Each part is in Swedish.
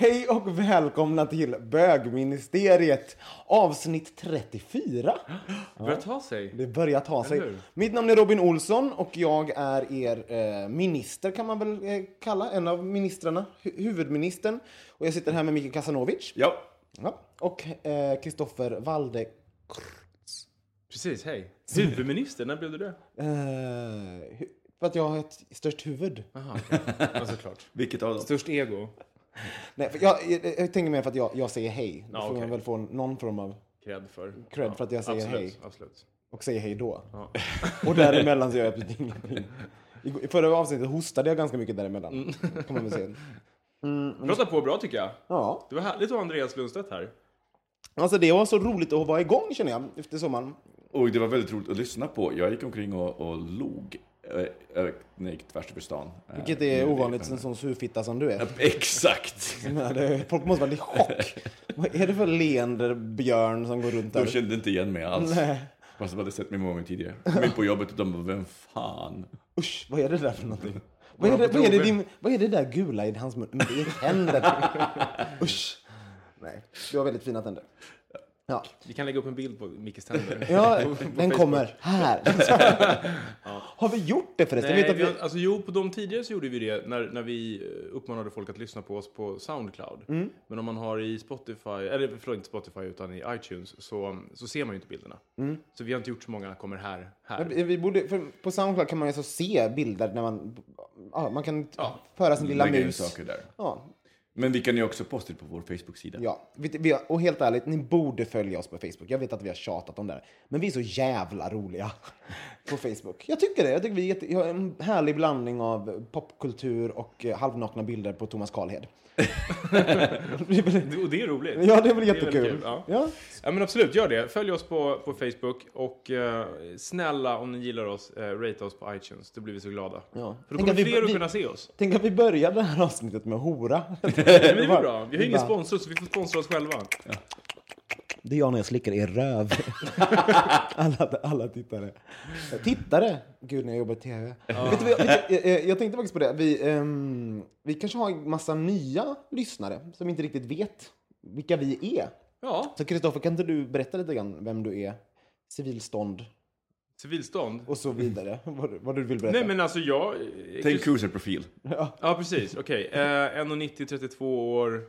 Hej och välkomna till Bögministeriet avsnitt 34. Börjar ta sig. Det börjar ta sig. Mitt namn är Robin Olsson och jag är er eh, minister kan man väl eh, kalla, en av ministrarna, hu- huvudministern. Och jag sitter här med Mikael Kasanovic Ja. ja. och eh, Kristoffer Walde. Precis, hej. Huvudminister, när blev du det? Eh, för att jag har ett störst huvud. Jaha, okej. Ja, såklart. Vilket av dem? Störst ego. Nej, för jag, jag, jag tänker mer för att jag, jag säger hej. Då Ja, får man okej. väl få någon form av Cred för. Cred för att jag säger absolut, hej. Absolut. och säger hej då. Ja. Och däremellan så gör jag absolut ingenting. I förra avsnittet hostade jag ganska mycket däremellan. Mm. Kan man väl säga. Prata på bra tycker jag. Ja, Det var härligt att ha Andreas Lundstedt här. alltså det var så roligt att vara igång känner jag efter sommaren. Och det var väldigt roligt att lyssna på. Jag gick omkring och, och log gick tvärs över stan. Eh, Vilket är ovanligt en sån surfitta som du är. Exakt! Folk måste vara i chock. Vad är det för leende björn som går runt De där? kände inte igen mig alls. Nej. Fast de hade sett mig många gånger tidigare. In på jobbet och de bara, vem fan? Usch, vad är det där för någonting? Vad är det, vad är det, din, vad är det där gula i hans mun? Men det är tänder. Usch. Nej, du har väldigt fina tänder. Ja, Vi kan lägga upp en bild på Mickes tänder. ja På- på den Facebook. kommer här. Har vi gjort det förresten? Nej, vi, alltså, jo, på de tidigare så gjorde vi det när, när vi eh, uppmanade folk att lyssna på oss på Soundcloud. Mm. Men om man har i Spotify, eller förlåt inte Spotify utan i iTunes, så, så ser man ju inte bilderna. Mm. Så vi har inte gjort så många kommer här. här. Vi vi borde, på Soundcloud kan man ju så se bilder när man... Ja, man kan Ja. föra sin lilla mus. saker där. Ja, men vi kan ju också posta det på vår Facebook-sida. ja. Vi, och helt ärligt, ni borde följa oss på Facebook. Jag vet att vi har tjatat om det här. Men vi är så jävla roliga på Facebook. Jag tycker det. Jag tycker vi är jätte, har en härlig blandning av popkultur och eh, halvnakna bilder på Thomas Karlhed. Det- Och det är roligt. Ja, det är väl jättekul. kul, Ja. Ja. Ja men absolut, gör det. Följ oss på, på Facebook och eh, snälla om ni gillar oss, eh, rate oss på iTunes. Då blir vi så glada. Ja. För då Tänk kommer att vi- fler att vi- kunna se oss. Tänk att vi börjar det här avsnittet med hora. Men det är bra. Vi har ingen sponsor så vi får sponsra oss själva. Det är jag när jag slickar er röv. alla, alla tittare. Tittare? Gud, när jag jobbar i tv. Vet du, jag, jag, jag tänkte faktiskt på det. Vi, ehm, vi kanske har en massa nya lyssnare som inte riktigt vet vilka vi är. Ja, Så Kristoffer, kan inte du berätta lite grann vem du är? Civilstånd civilstånd. och så vidare. vad, vad du vill berätta. Nej men alltså jag... Tänk cruiserprofil. Ja precis, okej. Eh, 1,90, 32 år,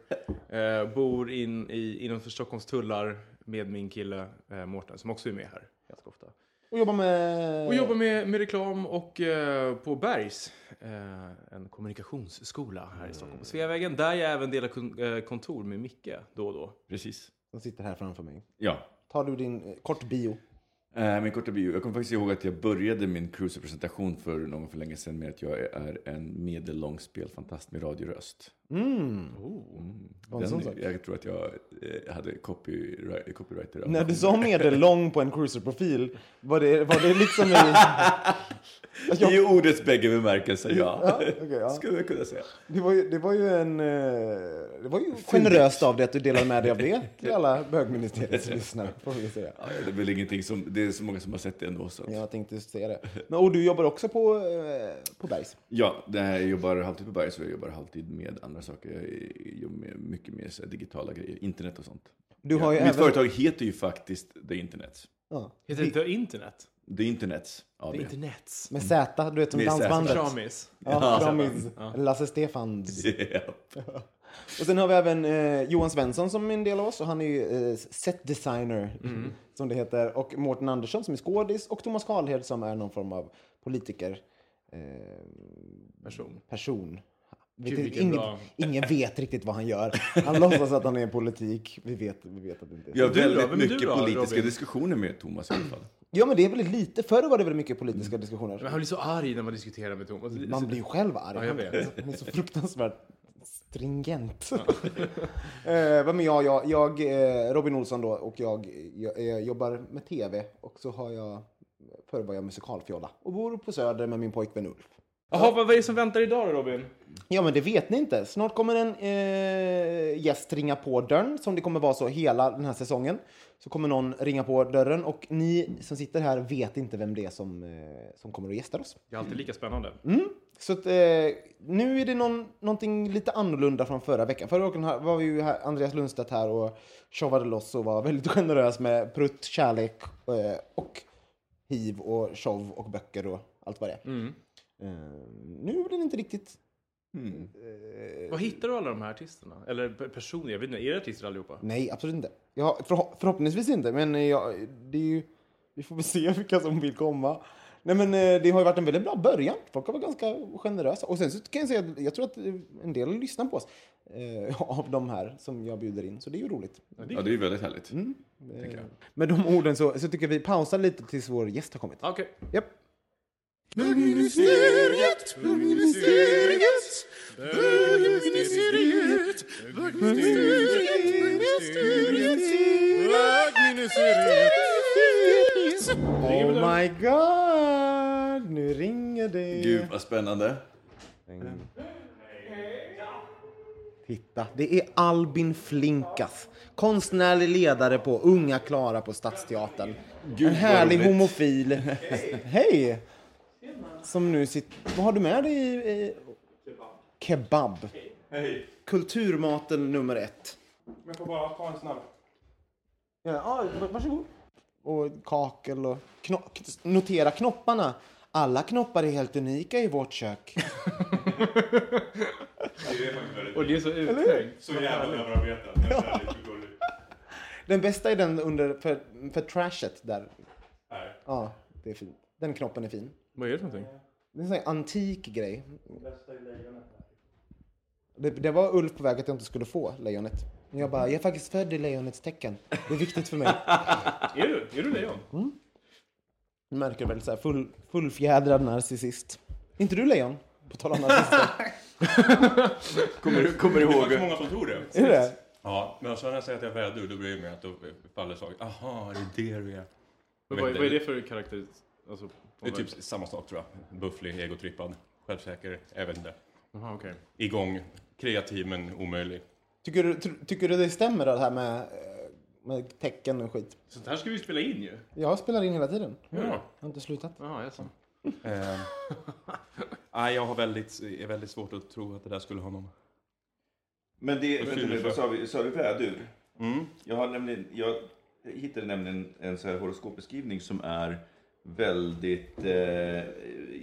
eh, bor in i, innanför Stockholms tullar med min kille eh, Mårten som också är med här ganska ofta. Och jobbar med... Och jobbar med, med reklam och eh, på Bergs, eh, en kommunikationsskola här i Stockholm. På Sveavägen, där jag även delar kon- eh, kontor med Micke då och då. Precis. Som sitter här framför mig. Ja. Tar du din eh, kort bio? Eh, min korta bio. Jag kommer faktiskt ihåg att jag började min cruiser-presentation för någon för länge sedan med att jag är en medellång spelfantast med radioröst. Mm. Den, en sån sak. jag tror att jag eh, hade copyright, den. När du sa medellång på en cruiserprofil, var det, var det liksom i... Jag- I ordets bägge bemärkelser, ja. Ja, okej, ja. Skulle jag kunna säga. Det var ju, det var ju en... eh, Det var ju generöst av dig att du delade med dig av det till alla bögministeriets lyssnare, får vi säga. Ja, det är väl ingenting som, det är så många som har sett det ändå. Så. Jag tänkte säga det. Men, och du jobbar också på, eh, på Bergs? Ja, jag jobbar halvtid på Bergs och jag jobbar halvtid med andra saker. Jag jobbar med mycket mer så digitala grejer, internet och sånt. Du har ju Mitt även... företag heter ju faktiskt The Internet. Ja. Heter det internet? The Internet AB. The internets. Med Z, du vet som Med dansbandet. Kramis. Ja, Kramis. Lasse Stefans. Ja. Och sen har vi även eh, Johan Svensson som är en del av oss och han är ju eh, set designer som det heter. Och Mårten Andersson som är skådis och Thomas Karlhed som är någon form av politiker. Eh, Person. person. Vet, Gud, ingen, ingen vet riktigt vad han gör. Han låtsas att han är politik. Vi vet, vi vet att det inte är har så. du då? väldigt du mycket då, politiska Robin? diskussioner med Thomas i alla fall. Ja, men det är väldigt lite. Förr var det väldigt mycket politiska diskussioner. Men han blir så arg när man diskuterar med Thomas. Man blir ju själv arg. Ja, jag vet. Han är så fruktansvärt stringent. eh, vad med jag, jag, jag eh, Robin Olsson då, och jag, jag, eh, jobbar med tv. Och så har jag, förr var jag musikalfjolla. Och bor på Söder med min pojkvän Ulf. Jaha, vad är det som väntar idag då Robin? Ja, men det vet ni inte. Snart kommer en eh, gäst ringa på dörren, som det kommer vara så hela den här säsongen. Så kommer någon ringa på dörren och ni som sitter här vet inte vem det är som, eh, som kommer att gästa oss. Det är alltid lika spännande. Så att, eh, nu är det någon, någonting lite annorlunda från förra veckan. Förra veckan var vi ju här, Andreas Lundstedt här och showade loss och var väldigt generös med prutt, kärlek eh, och hiv och show och böcker och allt vad det är. Mm. Eh, nu är den inte riktigt... Var hittar du alla de här artisterna? Eller pe- personer? Jag vet inte, är det artister allihopa? Nej, absolut inte. Ja, förho- förhoppningsvis inte, men jag, det är ju, vi får väl se vilka som vill komma. Nej, men eh, det har ju varit en väldigt bra början. Folk har varit ganska generösa. Och sen så kan jag säga att jag tror att eh, en del lyssnar på oss eh, av de här som jag bjuder in. Så det är ju roligt. Ja, det är ju väldigt härligt. Eh, Med de orden så, så tycker jag vi pausar lite tills vår gäst har kommit. Ah, Okej. Japp. Oh my god! Nu ringer det. Gud vad spännande. Titta, det är Albin Flinkas. Konstnärlig ledare på Unga Klara på Stadsteatern. Gud, en härlig roligt. homofil. Hej! Som nu sitter... Vad har du med dig i? i... Kebab. Hej. Kulturmaten nummer ett. Jag får bara ta en snabb. Ja, v- varsågod. Och kakel och... Kno... Notera knopparna. Alla knoppar är helt unika i vårt kök. Och det är så uttänkt. Så jävla överarbetat. Den bästa är den under för, för trashet där. Här. Ja, det är fint. Den knoppen är fin. Vad är det för någonting? Det är en sån här antik grej. Det, det var Ulf på väg att jag inte skulle få lejonet. Men jag bara, jag är faktiskt född i lejonets tecken. Det är viktigt för mig. Är du? Är du lejon? Du märker väl så här full, fullfjädrad narcissist. inte du lejon? På tal om narcissister. Kommer du kommer du Det är ihåg? inte många som tror det. är det? Ja, men så när jag säger att jag är vädur, då blir det mer att då faller saken. Aha, det är det du är. Vad, vad är det för karaktär? Alltså, Det är typ samma sak tror jag. Bufflig, egotrippad, självsäker, jag vet inte. Jaha, okej. Igång, kreativ men omöjlig. Tycker du, tycker du det stämmer det här med, eh, med tecken och skit? Sånt här ska vi spela in ju. Jag spelar in hela tiden. Ja. Jag har inte slutat. Jaha, jaså. Eh, nej, jag har väldigt, är väldigt svårt att tro att det där skulle ha någon... Men det, vänta nu, för? vad sa vi? Sa vi vädur? Mm. Jag, har nämligen, jag hittade nämligen en så här horoskopbeskrivning som är väldigt... Eh,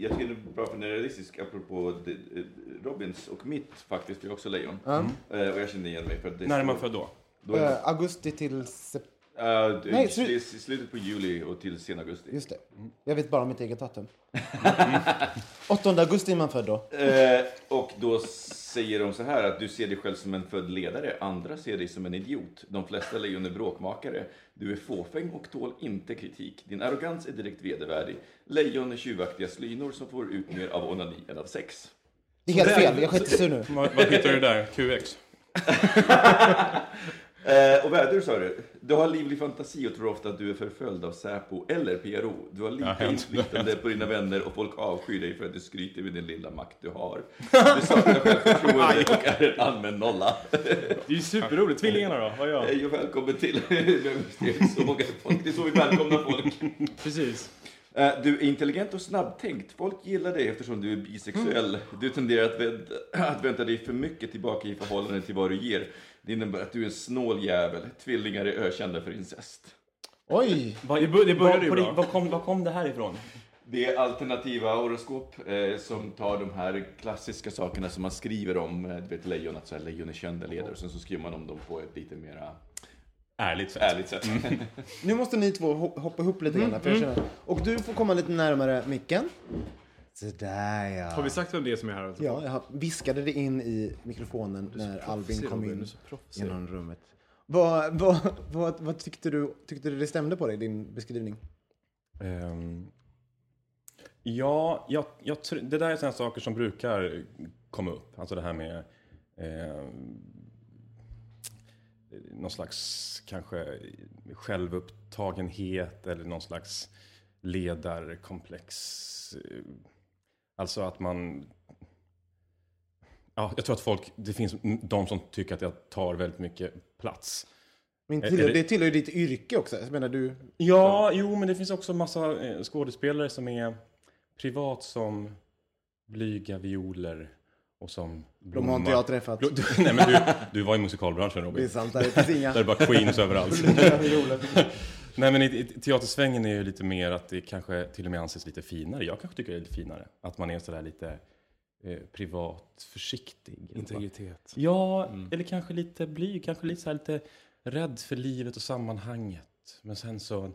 jag tycker det är bra för den är realistisk apropå det, eh, Robins och mitt faktiskt, jag är också lejon. Ja. Eh, och jag kände igen mig för att det När är man född då? Då är, Eh, augusti till september. uh, Nej, slu- i slutet på juli och till sen augusti. Just det. Jag vet bara mitt eget datum. 8 augusti är man född då. Eh, och då säger de så här att du ser dig själv som en född ledare, andra ser dig som en idiot. De flesta lejon är bråkmakare. Du är fåfäng och tål inte kritik. Din arrogans är direkt vedervärdig. Lejon är tjuvaktiga slynor som får ut mer av onani än av sex. Det är helt fel, jag är skitsur nu. Vad, vad hittar du där? QX? Eh, och vädur sa du, du har livlig fantasi och tror ofta att du är förföljd av Säpo eller PRO. Du har Ja, hänt. inflytande på dina vänner och folk avskyr dig för att du skryter med den lilla makt du har. Du saknar självförtroende och är en allmän nolla. Det är ju superroligt. Tvillingarna då? Vad är jag? Och välkommen till Det är så många folk. Det är så vi välkomnar folk. Precis. Eh, Du är intelligent och snabbtänkt. Folk gillar dig eftersom du är bisexuell. Du tenderar att vänta, att vänta dig för mycket tillbaka i förhållande till vad du ger. Det innebär att du är en snål jävel. Tvillingar är ökända för incest. Oj! Bör- det började ju Vad- på bra. Vad kom, vad kom det här ifrån? Det är alternativa horoskop eh, som tar de här klassiska sakerna som man skriver om. eh, Du vet lejon, att så här, lejon är kända ledare. Och sen så skriver man om dem på ett lite mera Ärligt sett. ärligt sätt. Nu måste ni två ho- hoppa ihop lite grann. För jag känner. Och du får komma lite närmare micken. Sådär ja. Har vi sagt vem det är som är här? Alltså? Ja, jag viskade det in i mikrofonen när Albin kom in genom rummet. Vad, vad, vad, vad tyckte du? Tyckte du det stämde på dig, din beskrivning? Ehm, ja, jag, jag, det där är sådana saker som brukar komma upp. Alltså det här med ehm, någon slags kanske självupptagenhet eller någon slags ledarkomplex. Alltså att man... Ja, jag tror att folk, det finns de som tycker att jag tar väldigt mycket plats. Men tillhör, det- det tillhör ju ditt yrke också. Jag menar, du... Ja, jo, men det finns också massa eh, skådespelare som är privat som blyga violer och som De har inte jag träffat. Du, nej, men du, du var i musikalbranschen Det är Robin. sant, det finns inga... Där är bara Queens överallt. nej, men i, i teatersvängen är ju lite mer att det kanske till och med anses lite finare. Jag kanske tycker det är lite finare. Att man är sådär lite eh, privat, försiktig. Integritet. Ja, eller kanske lite blyg, kanske lite, så lite rädd för livet och sammanhanget. Men sen så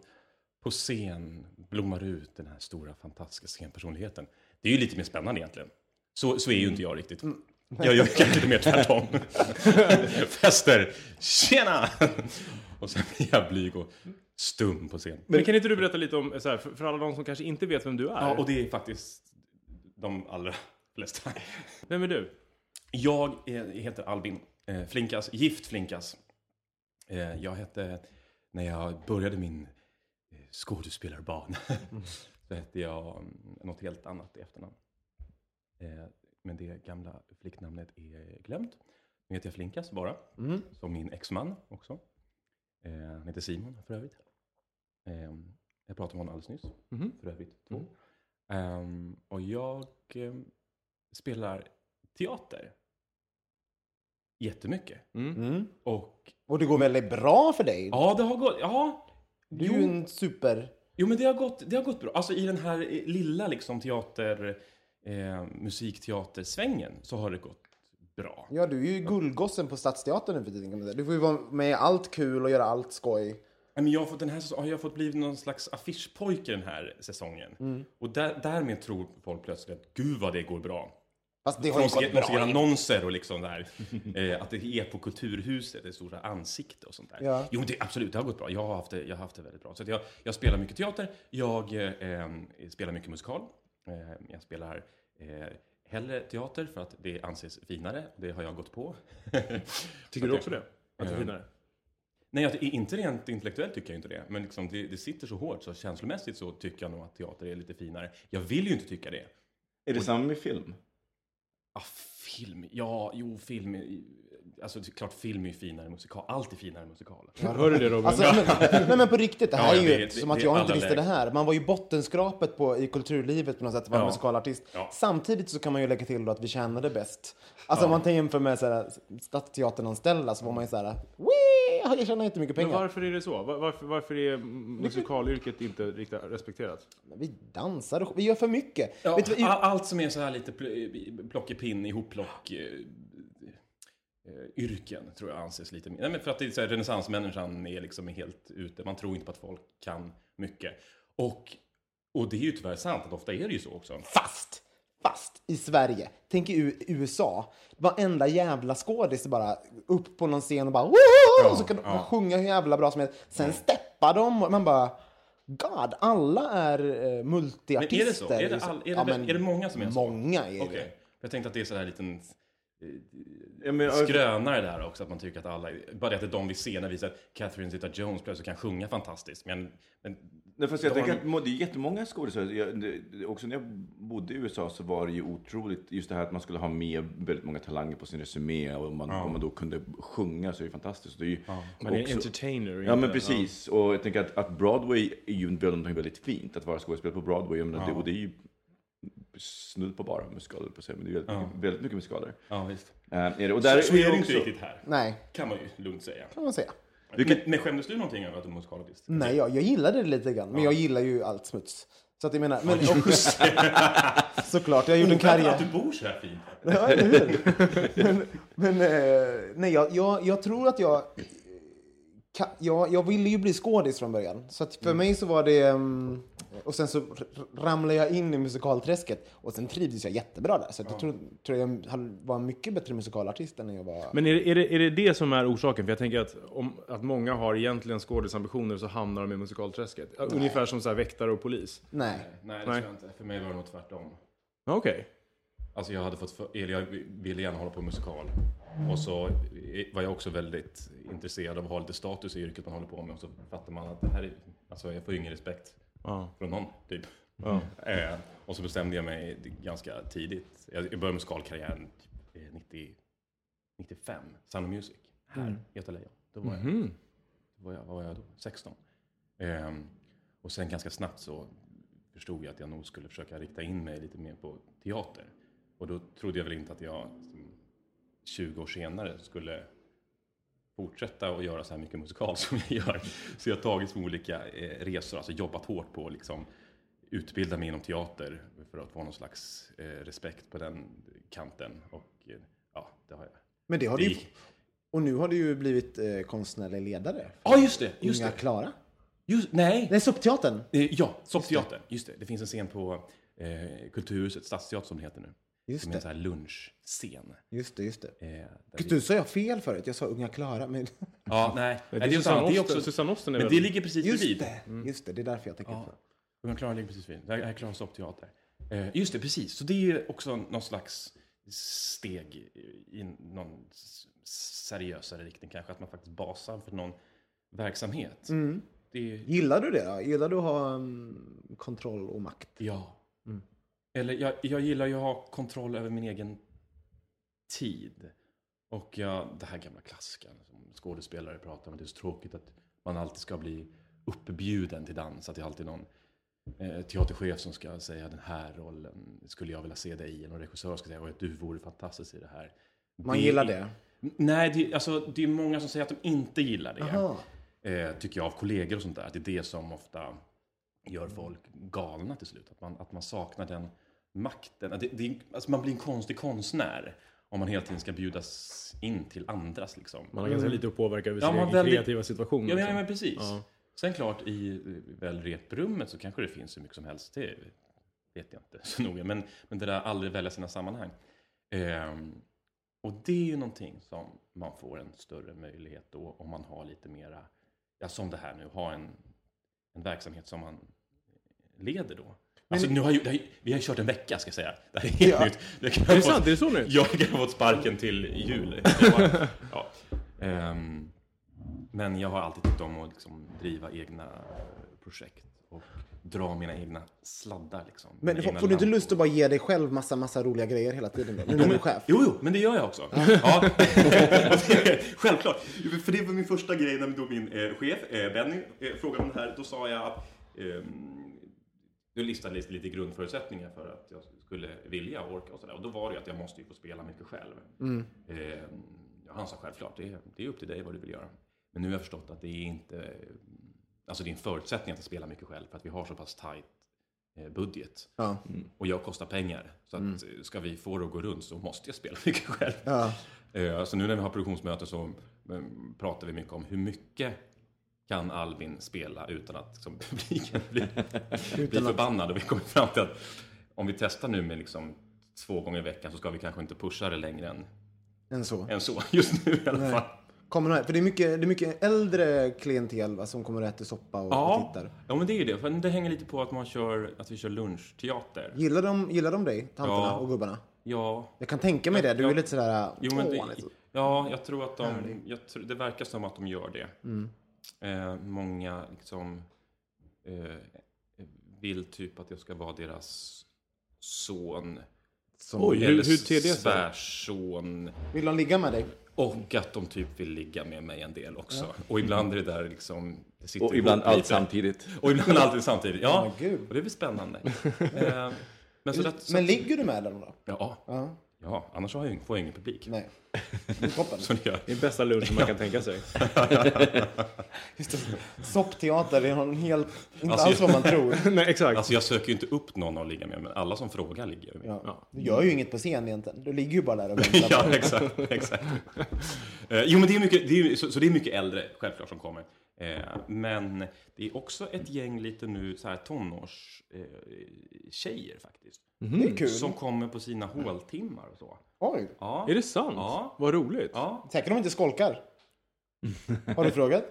på scen blommar ut den här stora fantastiska scenpersonligheten. Det är ju lite mer spännande egentligen. Så, så är ju inte jag riktigt. Jag gör kanske lite mer tvärtom. Fester, tjena! Och sen blir jag blyg och stum på scen. Men kan inte du berätta lite om, så här, för, för alla de som kanske inte vet vem du är? Ja, och det är faktiskt de allra flesta. Vem är du? Jag heter Albin eh, Flinkas, gift Flinkas. Eh, jag hette, när jag började min eh, skådespelarbana, så hette jag mm, något helt annat i efternamn. Eh, men det gamla flicknamnet är glömt. Nu heter jag Flinkas bara, Mm. som min exman också. Eh, han heter Simon för övrigt. Eh, jag pratade med honom alldeles nyss, Mhm. för övrigt. Två. Ehm, och jag eh, spelar teater. Jättemycket. Mm. Och Och det går väldigt bra för dig. ja, det har gått, ja. Du är ju en super... jo men det har, gått, det har gått bra. Alltså i den här eh, lilla liksom teater, eh, musikteatersvängen så har det gått bra. Ja, du är ju guldgossen på Stadsteatern nu för tiden. Du får ju vara med i allt kul och göra allt skoj. Men jag har fått, den här har jag fått bli någon slags affischpojke den här säsongen. Och där, därmed tror folk plötsligt att gud vad det går bra. Fast det har ju gått de ser bra. annonser och liksom där. Eh, att det är på Kulturhuset, det är stora ansikte och sånt där. Ja. Jo, det, absolut, det har gått bra. Jag har haft det, jag har haft det väldigt bra. Så jag, jag spelar mycket teater, jag eh, eh, spelar mycket musikal. Eh, jag spelar eh, hellre teater för att det anses finare. Det har jag gått på. Tycker du också det? Att det är Ja. finare? Nej, att, inte rent intellektuellt tycker jag inte det. Men liksom det, det sitter så hårt, så känslomässigt så tycker jag nog att teater är lite finare. Jag vill ju inte tycka det. Är det samma med film? Ah, film, ja, jo, film. Alltså det är klart, film är ju finare än musikal. Allt är finare än musikal. Hör du det Robin? Alltså, men, nej men på riktigt, det här Ja, är ju vet, som det- att det jag inte visste det lägen. här. Man var ju bottenskrapet på, i kulturlivet på något sätt, att vara Ja. musikalartist. Ja. Samtidigt så kan man ju lägga till då att vi tjänade bäst. Alltså om man tar jämför med så här, Stadsteaternanställda så var man ju så här, Wee! jag tjänar inte mycket Men pengar. varför är det så? Var- Varför, varför är musikalyrket inte riktigt respekterat? Men Vi dansar och vi gör för mycket. Ja, Vet a- allt som är så här lite pl- plockepinn, ihopplock, eh, eh, yrken tror jag anses lite mer. Nej, men för att det är så här, renässansmänniskan är liksom helt ute. Man tror inte på att folk kan mycket. Och, och det är ju tyvärr sant att ofta är det ju så också. Fast, fast i Sverige. Tänk i USA. Varenda jävla skådis bara upp på någon scen och bara Woho! och så kan de ja. sjunga hur jävla bra som helst. Sen steppar de och man bara God, alla är eh, Men multiartister. är det så? Är det, all, är det, Ja, är det många som är så? Många är Okej. det. Jag tänkte att det är så här liten Ja, men, skrönare där också, att man tycker att alla, bara det att det är de vi ser när vi ser att Catherine Zeta-Jones plötsligt kan sjunga fantastiskt. Men, men Nej, fast jag De har tänker att det är jättemånga skådespelare. Det- det- Också när jag bodde i USA så var det ju otroligt, just det här att man skulle ha med väldigt många talanger på sin resumé och om man, om man då kunde sjunga så är det fantastiskt. Det är ju Man är entertainer. Ja men precis, och jag tänker att, att Broadway är ju någonting väldigt fint, att vara skådespelare på Broadway. Jag menar, det, och det är ju snudd på bara musikaler på sig, men det är väldigt, mycket, väldigt mycket musikaler. ja, visst. Eh, är det. Och där Så, så är det ju inte riktigt här, Nej, kan man ju lugnt säga. kan man säga. Men, men skämdes du någonting över att du är musikalartist? Nej, jag, jag gillade det lite grann. Men jag gillar ju allt smuts. Så att jag menar, men också, såklart, jag gjort en karriär. Att du bor så här fint. Ja, men men eh, nej, jag, jag, jag tror att jag, ka- jag... Jag ville ju bli skådis från början. Så att för mig så var det... mm, och sen så ramlade jag in i musikalträsket. Och sen trivdes jag jättebra där. Så jag tror, tror jag hade- var en mycket bättre musikalartist än när jag var... Men är det, är, det, är det det som är orsaken? För jag tänker att om att många har egentligen skådisambitioner så hamnar de i musikalträsket. Ungefär som så här väktare och polis. Nej. Nej, det Nej. tror jag inte. För mig var det nog tvärtom. Okej. Alltså jag hade fått för, eller jag ville gärna hålla på med musikal. Och så var jag också väldigt intresserad av att ha lite status i yrket man håller på med. Och så fattar man att det här är, alltså jag får ingen respekt Ja. från någon, typ. Ja. Eh, och så bestämde jag mig ganska tidigt. Jag började musikalkarriären typ, eh, 90, 95, Sound of Music, här, Göta Lejon. Då var jag, Mhm. då var jag, vad var jag då? 16. Ehm, och sen ganska snabbt så förstod jag att jag nog skulle försöka rikta in mig lite mer på teater. Och då trodde jag väl inte att jag som 20 år senare skulle fortsätta att göra så här mycket musikal som jag gör. Så jag har tagit små olika eh, resor, alltså jobbat hårt på att liksom utbilda mig inom teater för att få någon slags eh, respekt på den kanten. Och eh, ja, det har jag. Men det har Det du Och nu har du ju blivit konstnärlig ledare. Ja, just det! Just Unga det. Klara. Just, nej! Nej, Soppteatern. Ja, Soppteatern. Just det. Det finns en scen på eh, Kulturhuset, Stadsteatern som det heter nu. Just som är en det. sån här lunchscen. Just det, just det. Eh, Gud, vi- du sa jag fel förut. Jag sa Unga Klara. Men Ja, nej. Det är det Susanne. Det Osten. också... Susanne Osten är Men väl... det ligger precis just bredvid. det. Just det, det är därför jag tänker Ja. fel. Unga Klara ligger precis bredvid. Det här är Klara Soppteater. Eh, just det, precis. Så det är också någon slags steg i någon seriösare riktning kanske. Att man faktiskt basar för någon verksamhet. Mm. Det är, Gillar du det då? Gillar du att ha um, kontroll och makt? Ja. Mm. Eller jag, jag gillar ju att ha kontroll över min egen tid. Och jag, det här gamla klassiken som skådespelare pratar om. Det är så tråkigt att man alltid ska bli uppbjuden till dans. Att det är alltid någon eh, teaterchef som ska säga den här rollen skulle jag vilja se dig i. Någon regissör ska säga att du vore fantastisk i det här. Man gillar det? Nej, det, alltså, det är många som säger att de inte gillar det eh, tycker jag, av kollegor och sånt där. att Det är det som ofta gör folk galna till slut. Att man, att man saknar den makten. Att Det, det, alltså man blir en konstig konstnär om man hela tiden ska bjudas in till andras. Liksom. Man har ganska lite att påverka över Ja, sin egen väldigt- kreativa situation. Ja, liksom. men, men precis. Ja. Sen klart, i eh, väl reprummet så kanske det finns hur mycket som helst. Det vet jag inte så noga. Men, men det där aldrig välja sina sammanhang. Ehm, och det är ju någonting som man får en större möjlighet då om man har lite mera, ja som det här nu, ha en, en verksamhet som man leder då. Alltså, nu har ju, har, vi har kört en vecka ska jag säga. Det här är helt Ja. nytt. Det kan Är det sant? Är det så nu? jag kan ha fått sparken till jul. Bara- ja. Ehm, men jag har alltid tyckt om att liksom driva egna projekt och dra mina egna sladdar. Liksom, Men får, får du inte lust att bara ge dig själv massa, massa roliga grejer hela tiden då? Nu när du är chef? Jo, jo, men det gör jag också. Ja. Självklart. För det var min första grej när då min eh, chef, eh, Benny, eh, frågade om det här. Då sa jag att ehm, du listade lite, lite grundförutsättningar för att jag skulle vilja och orka och sådär. Och då var det ju att jag måste ju få spela mycket själv. Eh, ja, han sa självklart, det är, det är upp till dig vad du vill göra. Men nu har jag förstått att det är inte, alltså det är en förutsättning att spela mycket själv för att vi har så pass tajt eh, budget. Ja. Och jag kostar pengar. Så att eh, ska vi få det att gå runt så måste jag spela mycket själv. Ja. Eh, Så nu när vi har produktionsmöten så eh, pratar vi mycket om hur mycket kan Albin spela utan att liksom, publiken blir, blir förbannad. Och vi kommer fram till att om vi testar nu med liksom två gånger i veckan så ska vi kanske inte pusha det längre än, Än så. än så. Just nu i alla Nej. fall. Kommer för det är, mycket, det är mycket äldre klientel va, som kommer och äter soppa och, och Ja, tittar. ja, men det är ju det. För det hänger lite på att, man kör, att vi kör lunchteater. Gillar de, gillar de dig, tanterna Ja. och gubbarna? Ja, Jag kan tänka mig det. Du är Ja. lite sådär... Jo, men åh, det, är ja, jag tror att de, jag det verkar som att de gör det. Mm. Eh, många liksom eh, vill typ att jag ska vara deras son. som- Oj, hur, eller hur ter det sig? svärson. Vill de ligga med dig? Och att de typ vill ligga med mig en del också. Och ibland är det där liksom... Det sitter Och ibland allt samtidigt. Och ibland allt samtidigt. Ja, gud. och det blir spännande. Eh, men så Men, så men ligger du med dem då? Ja, Ja. Ja, annars har jag, får jag ingen publik. Nej. Det är toppen. Det gör. Det är bästa lunchen man kan tänka sig. Just det. Soppteater, det är någon helt, inte Alltså, alls vad man tror. Nej, exakt. Alltså jag söker ju inte upp någon att ligga med, men alla som frågar ligger med. Ja. Du gör ju inget på scen egentligen. Du ligger ju bara där och väntar. ja, exakt. exakt. Eh, jo, men det är mycket, det är, ju- så, så det är mycket äldre, självklart, som kommer. Eh, men det är också ett gäng lite nu så här tonårs eh, tjejer faktiskt. Det är kul. Som kommer på sina håltimmar och så. Oj. Ja. Är det sant? Ja. Vad roligt. Ja, Säkert de inte skolkar. Har du frågat?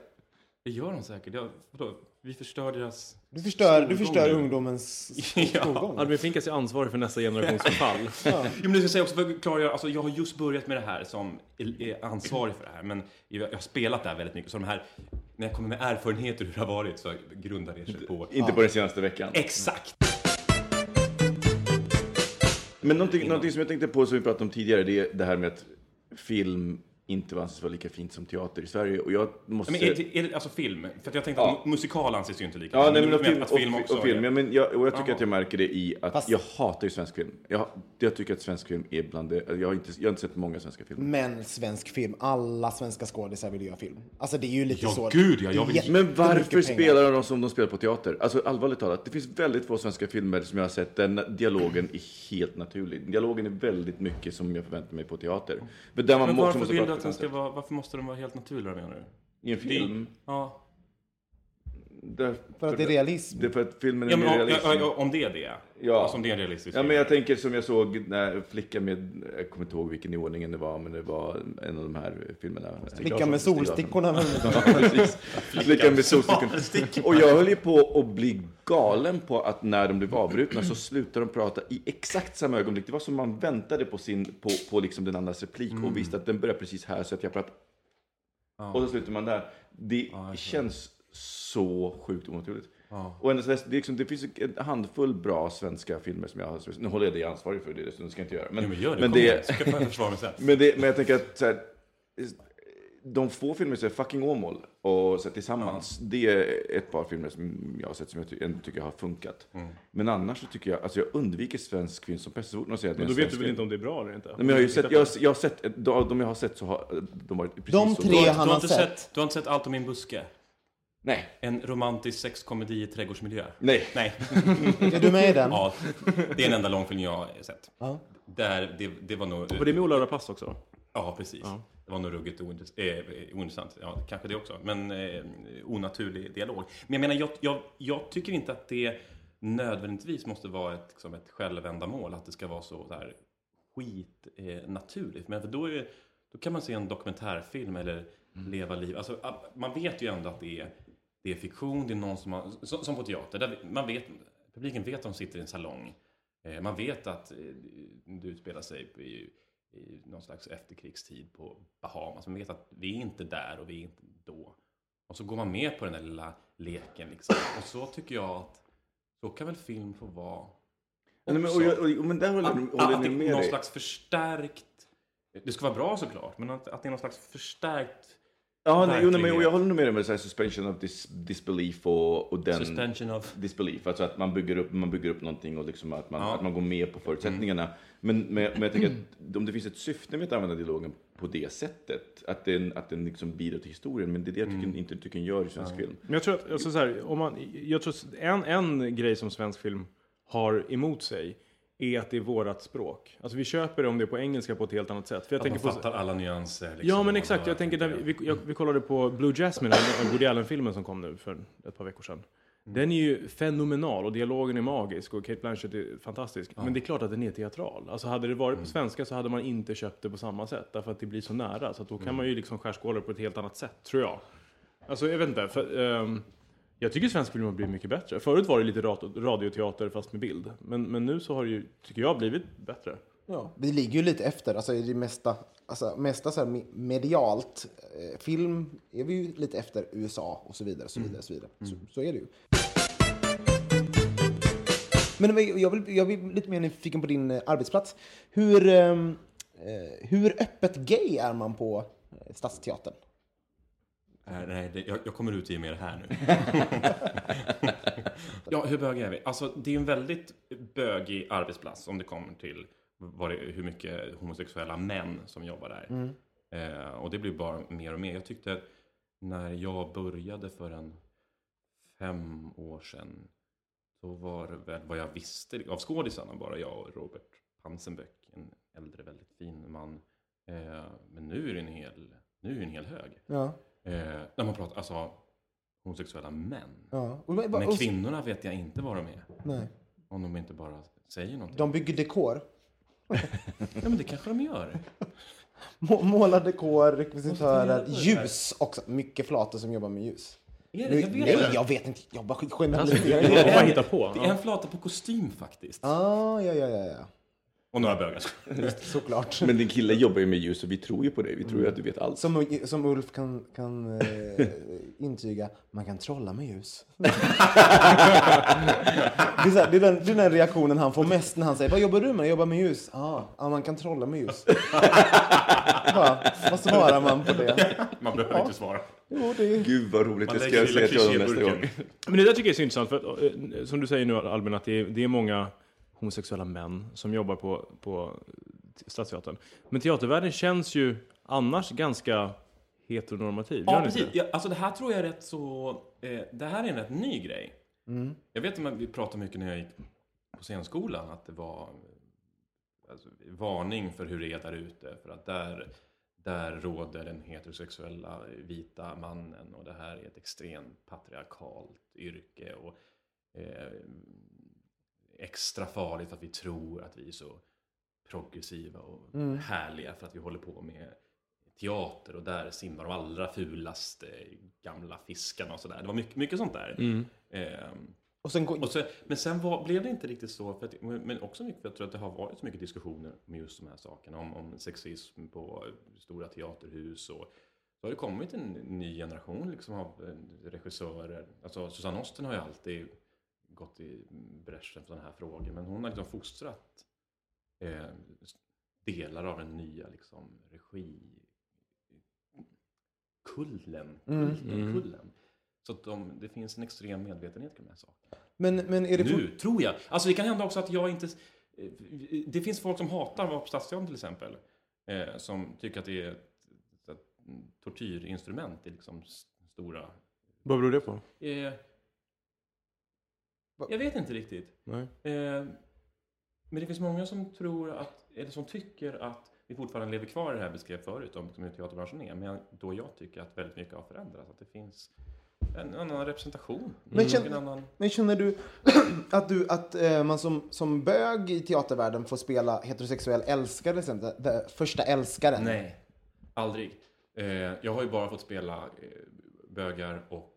det gör de säkert. Ja, vadå? Vi förstör deras... Du förstör, du förstör nu. ungdomens Ja. skolgång. Albin Finkas är ansvarig för nästa generations förfall. Jo, men det ska jag säga också för att klargöra, alltså jag har just börjat med det här som är ansvarig för det här, men jag har spelat det här väldigt mycket. Så de här, när jag kommer med erfarenheter hur det har varit så grundar det sig på... Inte på den senaste veckan. Exakt! Men någonting, någonting som jag tänkte på som vi pratade om tidigare, det är det här med att film inte anses vara lika fint som teater i Sverige. Och jag måste Men säga... är, det- är det alltså film? För att jag tänkte Ja. att musikal anses ju inte lika Ja, nej, men och menar film, att film och, också och film. är- Ja, men jag, och jag tycker Jaha. att jag märker det i att Fast- jag hatar ju svensk film. Jag, jag tycker att svensk film är bland det... Jag har inte, jag har inte sett många svenska filmer. Men svensk film, alla svenska skådisar vill göra film. Alltså det är ju lite Ja, så. gud, ja, jag vill- Men varför spelar de som de spelar på teater? Alltså allvarligt talat, det finns väldigt få svenska filmer som jag har sett där dialogen är helt naturlig. Dialogen är väldigt mycket som jag förväntar mig på teater. Men där man Men också varför måste vill du att den ska vara, varför måste den vara helt naturlig, menar du? I en film. Ja. Där, För att det är realism. Det är för att filmen är Ja, men mer om, realistisk. ja, ja, om det är det? Ja. Alltså om det är en realistisk Ja, men jag tänker som jag såg när flickan med, jag kommer inte ihåg vilken i ordningen det var, men det var en av de här filmerna. Flickan med solstickorna. Ja, precis. Flickan med solstickorna. Och jag höll ju på att bli galen på att när de blev avbrutna så slutade de prata i exakt samma ögonblick. Det var som man väntade på, sin, på, på liksom den andras replik och visste att den börjar precis här så att jag pratar. Och så slutar man där. Det känns så sjukt onaturligt. Och ändå, det, liksom, det finns en handfull bra svenska filmer som jag har... Nu håller jag dig ansvarig för det, så det ska jag inte göra. Men, Ja, men gör det, men det, igen. Ska jag försvara mig sen. men, det, men jag tänker att så här, de få filmer som är fucking Åmål och så här, tillsammans, det är ett par filmer som jag har sett som jag ty ändå tycker har funkat. Mm. Men annars så tycker jag, alltså jag undviker svensk film som pest. Så fort någon säger att det är Men en då vet du väl film- inte om det är bra eller inte? Nej, men jag har ju sett, jag, har- jag har sett, de, de jag har sett så har de varit precis De så tre Du bra. har, han du, har har inte sett. sett, du har inte sett Allt om min buske? Nej, En romantisk sexkomedi i trädgårdsmiljö? nej. Nej. Är du med i den? Ja, det är den enda långfilm jag har sett. Ja. Där, det, det var nog... Och det är med Ola Rapace också? Ja, precis. Det var nog ruggigt eh, ointressant. Ja, kanske det också. Men eh, onaturlig dialog. Men jag menar, jag, jag, jag tycker inte att det nödvändigtvis måste vara ett, liksom ett självändamål. Att det ska vara så där skit eh, naturligt. Men för då, är, då kan man se en dokumentärfilm eller leva liv. Alltså, man vet ju ändå att det är, det är fiktion. Det är någon som har, som, på teater. Där man vet, publiken vet att de sitter i en salong. Eh, man vet att eh, det utspelar sig i, i någon slags efterkrigstid på Bahamas. Man vet att vi är inte där och vi är inte då. Och så går man med på den där lilla leken liksom. Och så tycker jag att så kan väl film få vara. Nej, men, och jag, och, men där håller, Att, håller att det ni är med någon dig. slags förstärkt... Det ska vara bra såklart, men att, att det är någon slags förstärkt Ja, nej, jo, nej, men, jag håller nog med dig med så här suspension of dis, disbelief och, och den... suspension of... disbelief, alltså att man bygger upp, man bygger upp någonting och liksom att, man, Ja. att man går med på förutsättningarna. Men, men, men jag tänker att om det finns ett syfte med att använda dialogen på det sättet, att den, att den liksom bidrar till historien, men det är det jag tycker, inte tycker den gör i svensk film. Men jag tror att, alltså så här, om man, jag tror att en, en grej som svensk film har emot sig är att det är vårat språk. Alltså vi köper det om det är på engelska på ett helt annat sätt. För jag Att man tänker på, fattar alla nyanser. Liksom, Ja men exakt, jag tänker när vi, vi, jag, vi kollade på Blue Jasmine, den Woody Allen-filmen som kom nu för ett par veckor sedan. Den är ju fenomenal och dialogen är magisk och Kate Blanchett är fantastisk. Men det är klart att den är teatral. Alltså hade det varit på svenska så hade man inte köpt det på samma sätt. Därför att det blir så nära. Så då kan man ju liksom skärskåda det på ett helt annat sätt, tror jag. Alltså jag vet inte. För, ehm, jag tycker svensk film har blivit mycket bättre. Förut var det lite radioteater fast med bild. Men, men nu så har det ju, tycker jag, blivit bättre. Ja, vi ligger ju lite efter. Alltså, i det mesta, alltså, mesta så här me- medialt. Eh, film är vi ju lite efter USA och så vidare. Så, vidare, så, vidare. Så, så är det ju. Men jag vill, jag vill lite mer nyfiken på din eh, arbetsplats. Hur, ehm, eh, hur öppet gay är man på eh, Stadsteatern? Nej, nej det, jag, jag kommer ut i mer här nu. ja, hur bögiga är vi? Alltså, det är en väldigt bögig arbetsplats om det kommer till det, hur mycket homosexuella män som jobbar där. Mm. Eh, och det blir bara mer och mer. Jag tyckte när jag började för en fem år sedan så var det väl vad jag visste av skådisarna bara jag och Robert Pansenböck, en äldre väldigt fin man. Eh, men nu är det en hel, nu är det en hel hög. Ja. Eh, när man pratar, alltså homosexuella män. ja. Och, och, Men kvinnorna vet jag inte vad de är. nej. Om de inte bara säger någonting. De bygger dekor. Ja men det kanske de gör. Må- Målar dekor, rekvisitörer, ljus också. Mycket flator som jobbar med ljus. Är det? Jag vet nej, inte. jag vet inte. Jag bara Alltså, generaliserar. det är på. Det är en flata på kostym faktiskt. Ah, ja, ja, ja, ja. Och några bögar. Såklart. Men din kille jobbar ju med ljus och vi tror ju på dig. Vi tror ju att du vet allt. Som, som Ulf kan, kan eh, intyga, man kan trolla med ljus. det, är så här, det, är den, det är den reaktionen han får mest när han säger Vad jobbar du med? Jag jobbar med ljus. Ah, ja, man kan trolla med ljus. Vad svarar man på det? Man behöver inte svara. Jo, det är... Gud vad roligt, Man det ska jag säga till honom nästa gång. Men det där tycker jag är så intressant, för att, eh, som du säger nu Albin, att det är, det är många homosexuella män som jobbar på, på Stadsteatern. Men teatervärlden känns ju annars ganska heteronormativ. Ja, precis. Ja, alltså det här tror jag är rätt så... Eh, det här är en rätt ny grej. Mm. Jag vet att vi pratade mycket när jag gick på scenskolan att det var alltså, varning för hur det är där ute. För att där, där råder den heterosexuella vita mannen och det här är ett extremt patriarkalt yrke. Och, eh, extra farligt att vi tror att vi är så progressiva och Mm. härliga för att vi håller på med teater och där simmar de allra fulaste gamla fiskarna och sådär. Det var mycket, mycket sånt där. Mm. Ehm, Och sen och så, men sen var, blev det inte riktigt så, för att, men också mycket för jag tror att det har varit så mycket diskussioner om just de här sakerna, om, om sexism på stora teaterhus och så har det kommit en ny generation liksom av eh, regissörer. Alltså Susanne Osten har ju alltid gått i bräschen för sådana här frågor, men hon har liksom fostrat eh, delar av den nya liksom, regi kullen, Mm. kulten, kullen. Så att de, det finns en extrem medvetenhet kring de här sakerna. Men, men är det... Nu, tror jag. Alltså det kan hända också att jag inte... eh, Det finns folk som hatar att vara på Stadsteatern till exempel. Eh, som tycker att det är ett, ett tortyrinstrument i liksom stora... Vad beror det på? Eh, jag vet inte riktigt. Nej. Eh, men det finns många som tror att, eller som tycker att vi fortfarande lever kvar i det här beskrev förut om hur teaterbranschen är. Men då jag tycker att väldigt mycket har förändrats. Att det finns en annan representation. Men Och känn- en annan... Men känner du att, du, att eh, man som, som bög i teatervärlden får spela heterosexuell älskare, till exempel? Den första älskaren? Nej, aldrig. Eh, jag har ju bara fått spela eh, bögar och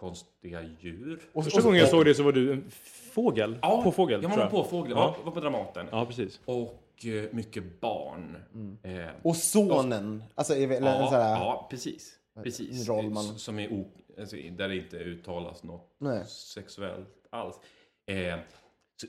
konstiga djur. Och, Första gången jag såg det så var du en fågel. på fågel, Jag var på fågel, Ja. ja. var på Dramaten. Ja, precis. Och eh, mycket barn. Eh, och sonen. Alltså, en ja, sån här, ja, precis. precis. roll man- Som är o, alltså, där det inte uttalas något Nej. sexuellt alls. Eh,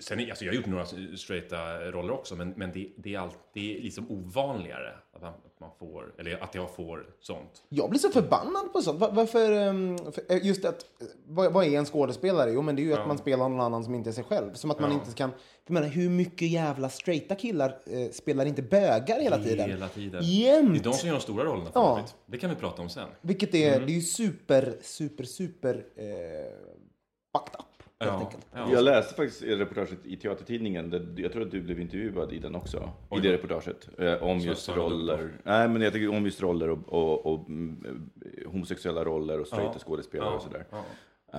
sen, är- alltså, jag har gjort några straighta roller också, men, men det, det är alltid liksom ovanligare att man, att man får, eller att jag får sånt. Jag blir så förbannad på sånt. Va- Varför, ehm, eh, just att, eh, vad, vad är en skådespelare? Jo, men det är ju att man spelar någon annan som inte är sig själv. Som att man Ja. inte kan... Jag menar, hur mycket jävla straighta killar eh, spelar inte bögar hela tiden? Hela tiden. Jämt! Det är de som gör de stora rollerna för Ja. övrigt. Det kan vi prata om sen. Vilket är, det är ju super, super, super eh, fucked up. Ja, ja. Jag läste faktiskt reportaget i Teatertidningen, jag tror att du blev intervjuad i den också, i det reportaget, eh, om Så just roller. Nej, men jag tycker om just roller och, och, och mm, homosexuella roller och straighta Ja. skådespelare och sådär. Ja.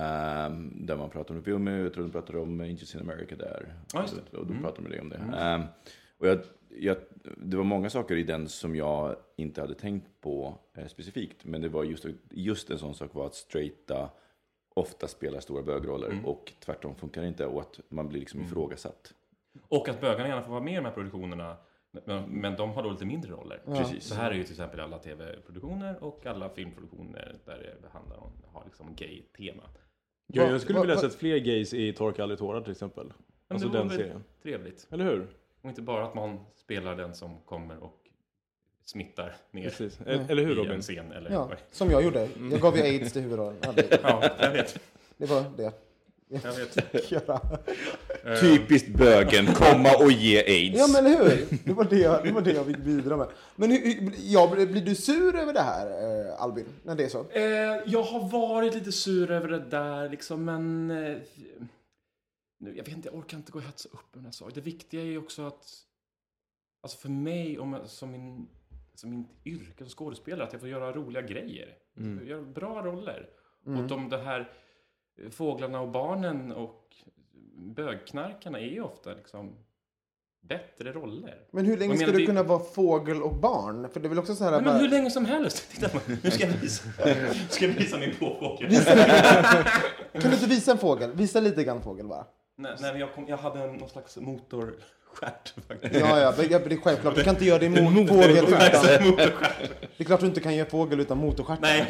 Ehm, där man pratar om det. Vi- Jag tror de pratade om Angels in America där. Ja, just det. Mm. Och då pratade de dig om det. Ehm, och jag, jag, det var många saker i den som jag inte hade tänkt på eh, specifikt. Men det var just, just en sån sak var att straighta ofta spelar stora bögroller Mm. och tvärtom funkar det inte och att man blir liksom ifrågasatt. Och att bögarna gärna får vara med i de här produktionerna. Men, men de har då lite mindre roller. Precis. Så här är ju till exempel alla tv-produktioner och alla filmproduktioner där det handlar om, har liksom gay-tema. Ja, jag skulle vilja sett fler gays i Torka aldrig tårar till exempel. Alltså det den väl serien. Trevligt. Eller hur? Och inte bara att man spelar den som kommer och smittar ner Precis. Eller hur i Robin? en scen. Eller, Ja, som jag gjorde. Jag gav ju aids till huvudrollen. Ja, jag vet. det var det. Jag vet. göra. Typiskt bögen, komma och ge aids. Ja, men hur? Det var det jag, det var det jag fick bidra med. Men hur, ja, blir du sur över det här, eh, Albin? När det är så? Eh, jag har varit lite sur över det där, liksom, men... Eh, nu, jag vet inte, jag orkar inte gå och hetsa upp en sak. Det viktiga är ju också att... Alltså för mig, om jag, som min, som min yrke som skådespelare, att jag får göra roliga grejer. Göra bra roller. Och de, det här eh, fåglarna och barnen och bögknarkarna är ju ofta liksom bättre roller. Men hur länge ska du det- kunna vara fågel och barn? För det är väl också så här... Nej, bara- men hur länge som helst. Titta, nu ska jag visa, ska jag visa min påfågel. Kan du inte visa en fågel? Visa lite grann fågel bara. Nej, nej, men jag, kom, jag hade en, någon slags motorstjärt faktiskt. Ja, ja, det är självklart. Du kan inte göra din mo- fågel utan... Motorstjärt. Det är klart du inte kan göra fågel utan motorstjärt. Nej,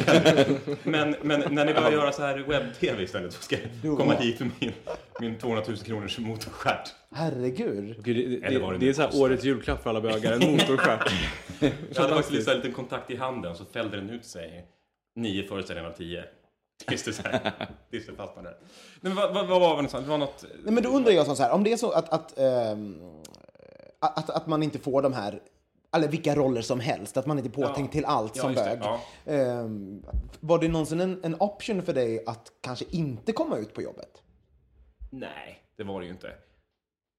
men, men när ni börjar göra så här webb-tv istället så ska jag komma hit med min, min 200 000 kronors motorstjärt. Herregud. Gud, det, det, det det är så här årets julklapp för alla bögar, en motorstjärt. Jag hade faktiskt här liten kontakt i handen så fällde den ut sig nio föreställningar av tio. Tills det, så här, tills det fastnade. Nej, men vad, vad, vad var det någonstans? Det var något... Nej, men då undrar jag så här, om det är så att, att, ehm, att, att man inte får de här, eller vilka roller som helst, att man inte är påtänkt till allt Ja, som just det, bög. ja. Ehm, var det någonsin en, en option för dig att kanske inte komma ut på jobbet? Nej, det var det ju inte.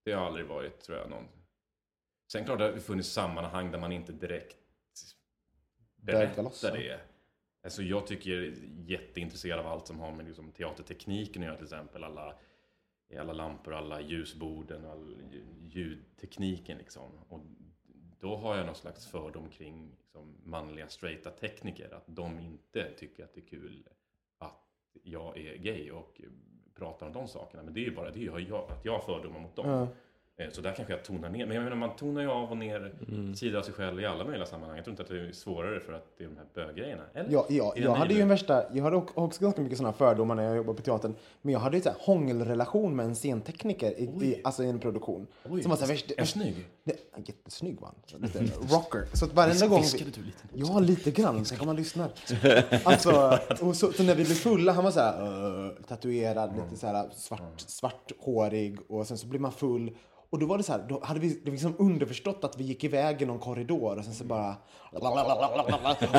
Det har aldrig varit, tror jag, någon... Sen klart det har funnits sammanhang där man inte direkt Bögar loss, berättar det. Alltså jag tycker jag är jätteintresserad av allt som har med liksom teatertekniken att göra till exempel. Alla, alla lampor, alla ljusborden, all ljudtekniken liksom. Och då har jag någon slags fördom kring liksom, manliga straighta tekniker. Att de inte tycker att det är kul att jag är gay och pratar om de sakerna. Men det är ju bara det är jag, att jag har fördomar mot dem. Eh, så där kanske jag tonar ner. Men jag menar, man tonar ju av och ner Mm. sidor av sig själv i alla möjliga sammanhang. Jag tror inte att det är svårare för att det är de här böggrejerna. Eller? Ja, ja, Är jag hade ju en värsta, jag hade också ganska mycket sådana fördomar när jag jobbade på teatern. Men jag hade ju så här hångelrelation med en scentekniker i, i, alltså i en produktion. Oj, som var så här, värst, en snygg? Det, jättesnygg var han. Lite rocker. Så att varenda gång... Viskade du lite? Ja, lite grann. Tänk om man lyssnar. Alltså, och så, så när vi blev fulla, han var så här uh, tatuerad, lite så här svart, svarthårig och sen så blev man full. Och då var det så här, då hade vi liksom underförstått att vi gick iväg i någon korridor och sen så bara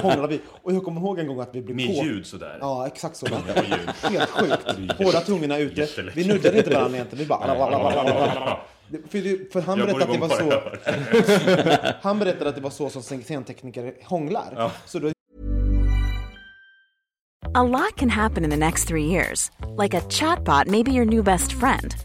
hånglade vi. Och jag kommer ihåg en gång att vi blev Med på... ljud sådär? Ja, exakt så. Helt sjukt. Båda tungorna ute. Vi nuddade inte varandra egentligen. Vi bara... För, det- för han Jag berättade att det var så... Han berättade att det var så som scentekniker hånglar. Så då A lot can happen in the next three years. Like a chatbot may be your new best friend.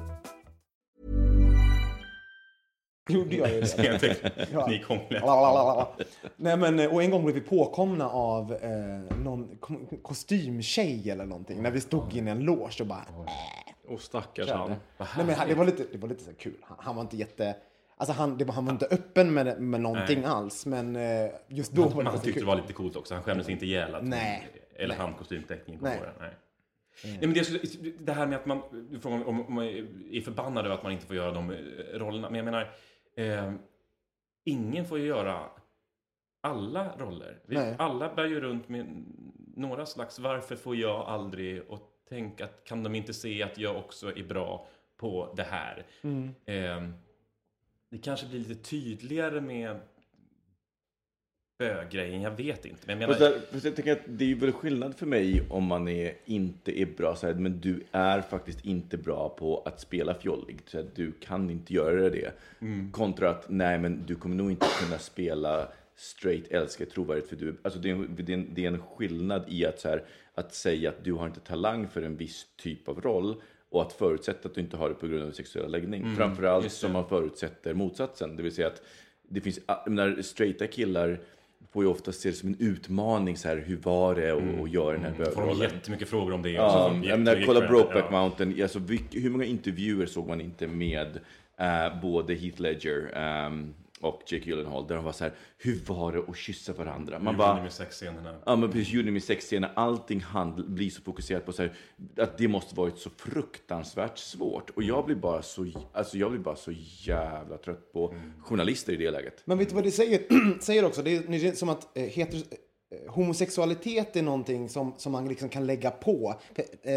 Gjorde jag ju det. Scenteknik Lalalala. Nej men, eh, och en gång blev vi påkomna av eh, någon kom- kostymtjej eller någonting. När vi stod inne i en loge och bara... Och stackars han. Nej men han- det var lite, det var lite så kul. Han, han var inte jätte... Alltså han, det var, han var inte öppen med, med någonting alls. Men eh, just då var det Han tyckte kul. det var lite coolt också. Han skämdes inte ihjäl att hon Nej. eller han kostymteckningen Nej. Nej. Nej, men det, det här med att man, om man är förbannad över att man inte får göra de eh, rollerna. Men jag menar, eh, ingen får ju göra alla roller. Vi, Nej. alla bär ju runt med några slags varför får jag aldrig och tänk att kan de inte se att jag också är bra på det här. Eh, det kanske blir lite tydligare med böggrejen, jag vet inte. Men jag menar, Fast fast jag tänker att det är ju väl skillnad för mig om man är, inte är bra så här, men du är faktiskt inte bra på att spela fjollig. Så att du kan inte göra det. Kontra att, nej men du kommer nog inte kunna spela straight älskar trovärdigt för du, alltså det är, en, det, är en, det är en skillnad i att, så här, att säga att du har inte talang för en viss typ av roll och att förutsätta att du inte har det på grund av sexuell läggning. Framförallt just det. som man förutsätter motsatsen, det vill säga att det finns, menar, straighta killar får ju ofta se det som en utmaning, så här, hur var det att att göra den här får de bögrollen? jättemycket frågor om det. Ja, får jag menar, kolla. Brokeback Ja. Mountain, alltså, hur många intervjuer såg man inte med eh, både Heath Ledger ehm, och Jake Gyllenhaal, där de var så här, hur var det att kyssa varandra? Man bara, ni med sexscenerna. Ja men precis, sexscener, allting handl- blir så fokuserat på så här, att det måste varit så fruktansvärt svårt. Och jag blir bara så, alltså jag blir bara så jävla trött på journalister i det läget. Men vet du vad det säger, säger också? Det är, det är som att eh, heter, eh, homosexualitet är någonting som, som man liksom kan lägga på, eh,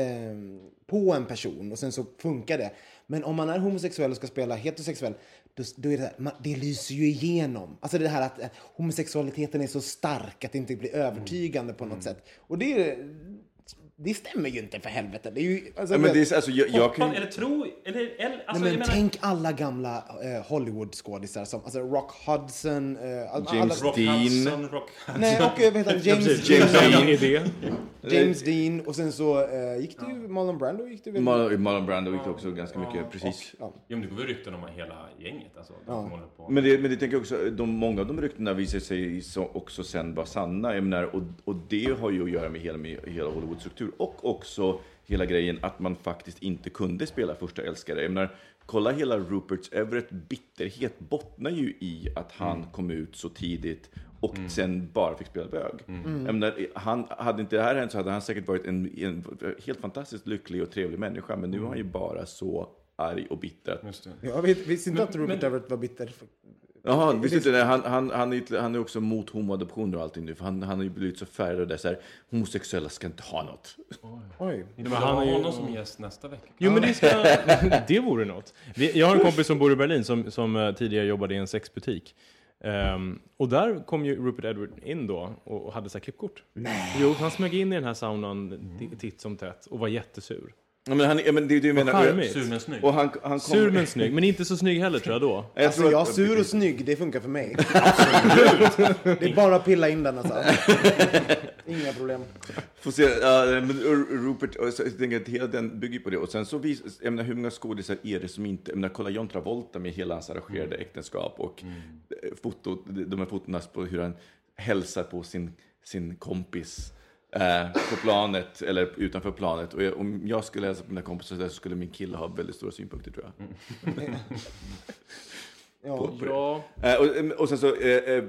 på en person och sen så funkar det. Men om man är homosexuell och ska spela heterosexuell, då, då är det, man, det lyser ju igenom. Alltså det här att eh, homosexualiteten är så stark att det inte blir övertygande på något sätt. Och det, det stämmer ju inte för helvete. Det är ju, alltså, Ja, men det är, alltså, jag, jag kan, eller tro, eller, eller Nej, alltså, men jag menar, tänk alla gamla eh, Hollywood-skådisar som alltså Rock Hudson, eh, James alla, Rock Dean. Hudson, Rock Nej, och eh, vet du, James, James Dean, Dean. idé. James Dean och sen så eh, gick det ju Marlon Brando gick det väl? Marlon, Marlon Brando gick också ganska mycket, precis. Ja. Jo, men det går väl rykten om hela gänget. Alltså, håller på. Men det, men det tänker jag också, de, många av de ryktena visar sig så, också sen vara sanna. Jag menar, och, och det har ju att göra med hela, med hela Hollywoods struktur. Och också hela grejen att man faktiskt inte kunde spela första älskare. Jag menar, kolla hela Ruperts Everett bitterhet bottnar ju i att han kom ut så tidigt och sen bara fick spela bög. Jag menar, han, hade inte det här hänt så hade han säkert varit en, en helt fantastiskt lycklig och trevlig människa. Men nu är han ju bara så arg och bitter att Just det. Jag vet, visste inte Men- att Rupert men- Everett var bitter. Jaha, visste inte det? Han, han, han, är, han är också mot homoadoptioner och allting nu. För han, han har ju blivit så färgad och det är så här, homosexuella ska inte ha något. Oj. Men han är ju- honom som gäst nästa vecka. Jo men det ska, det vore något. Vi- Jag har en kompis som bor i Berlin som, som eh, tidigare jobbade i en sexbutik. Ehm, och där kom ju Rupert Edward in då och och hade så här klippkort. Nej. Jo, han smög in i den här saunan ti- titt som tätt och var jättesur. Ja, men han, ja, men det det menar. charmigt. Sur men snygg. Och han, han kom, Sur men snygg, men inte så snygg heller tror jag då. Jag Alltså tror jag sur och snygg, det funkar för mig. Absolut. Det är bara att pilla in den alltså. Inga problem. Får se, men Rupert, jag tänker att hela den bygger på det. Och sen så vis, jag menar, hur många skådisar är det som inte, jag menar, kolla John Travolta med hela hans arrangerade äktenskap och eh, foto, de här fotona på hur han hälsar på sin, sin kompis eh, på planet, eller utanför planet. Och jag, om jag skulle hälsa på mina kompisar så skulle min kille ha väldigt stora synpunkter tror jag. Ja. Ja, Eh, och, och sen så, eh, eh,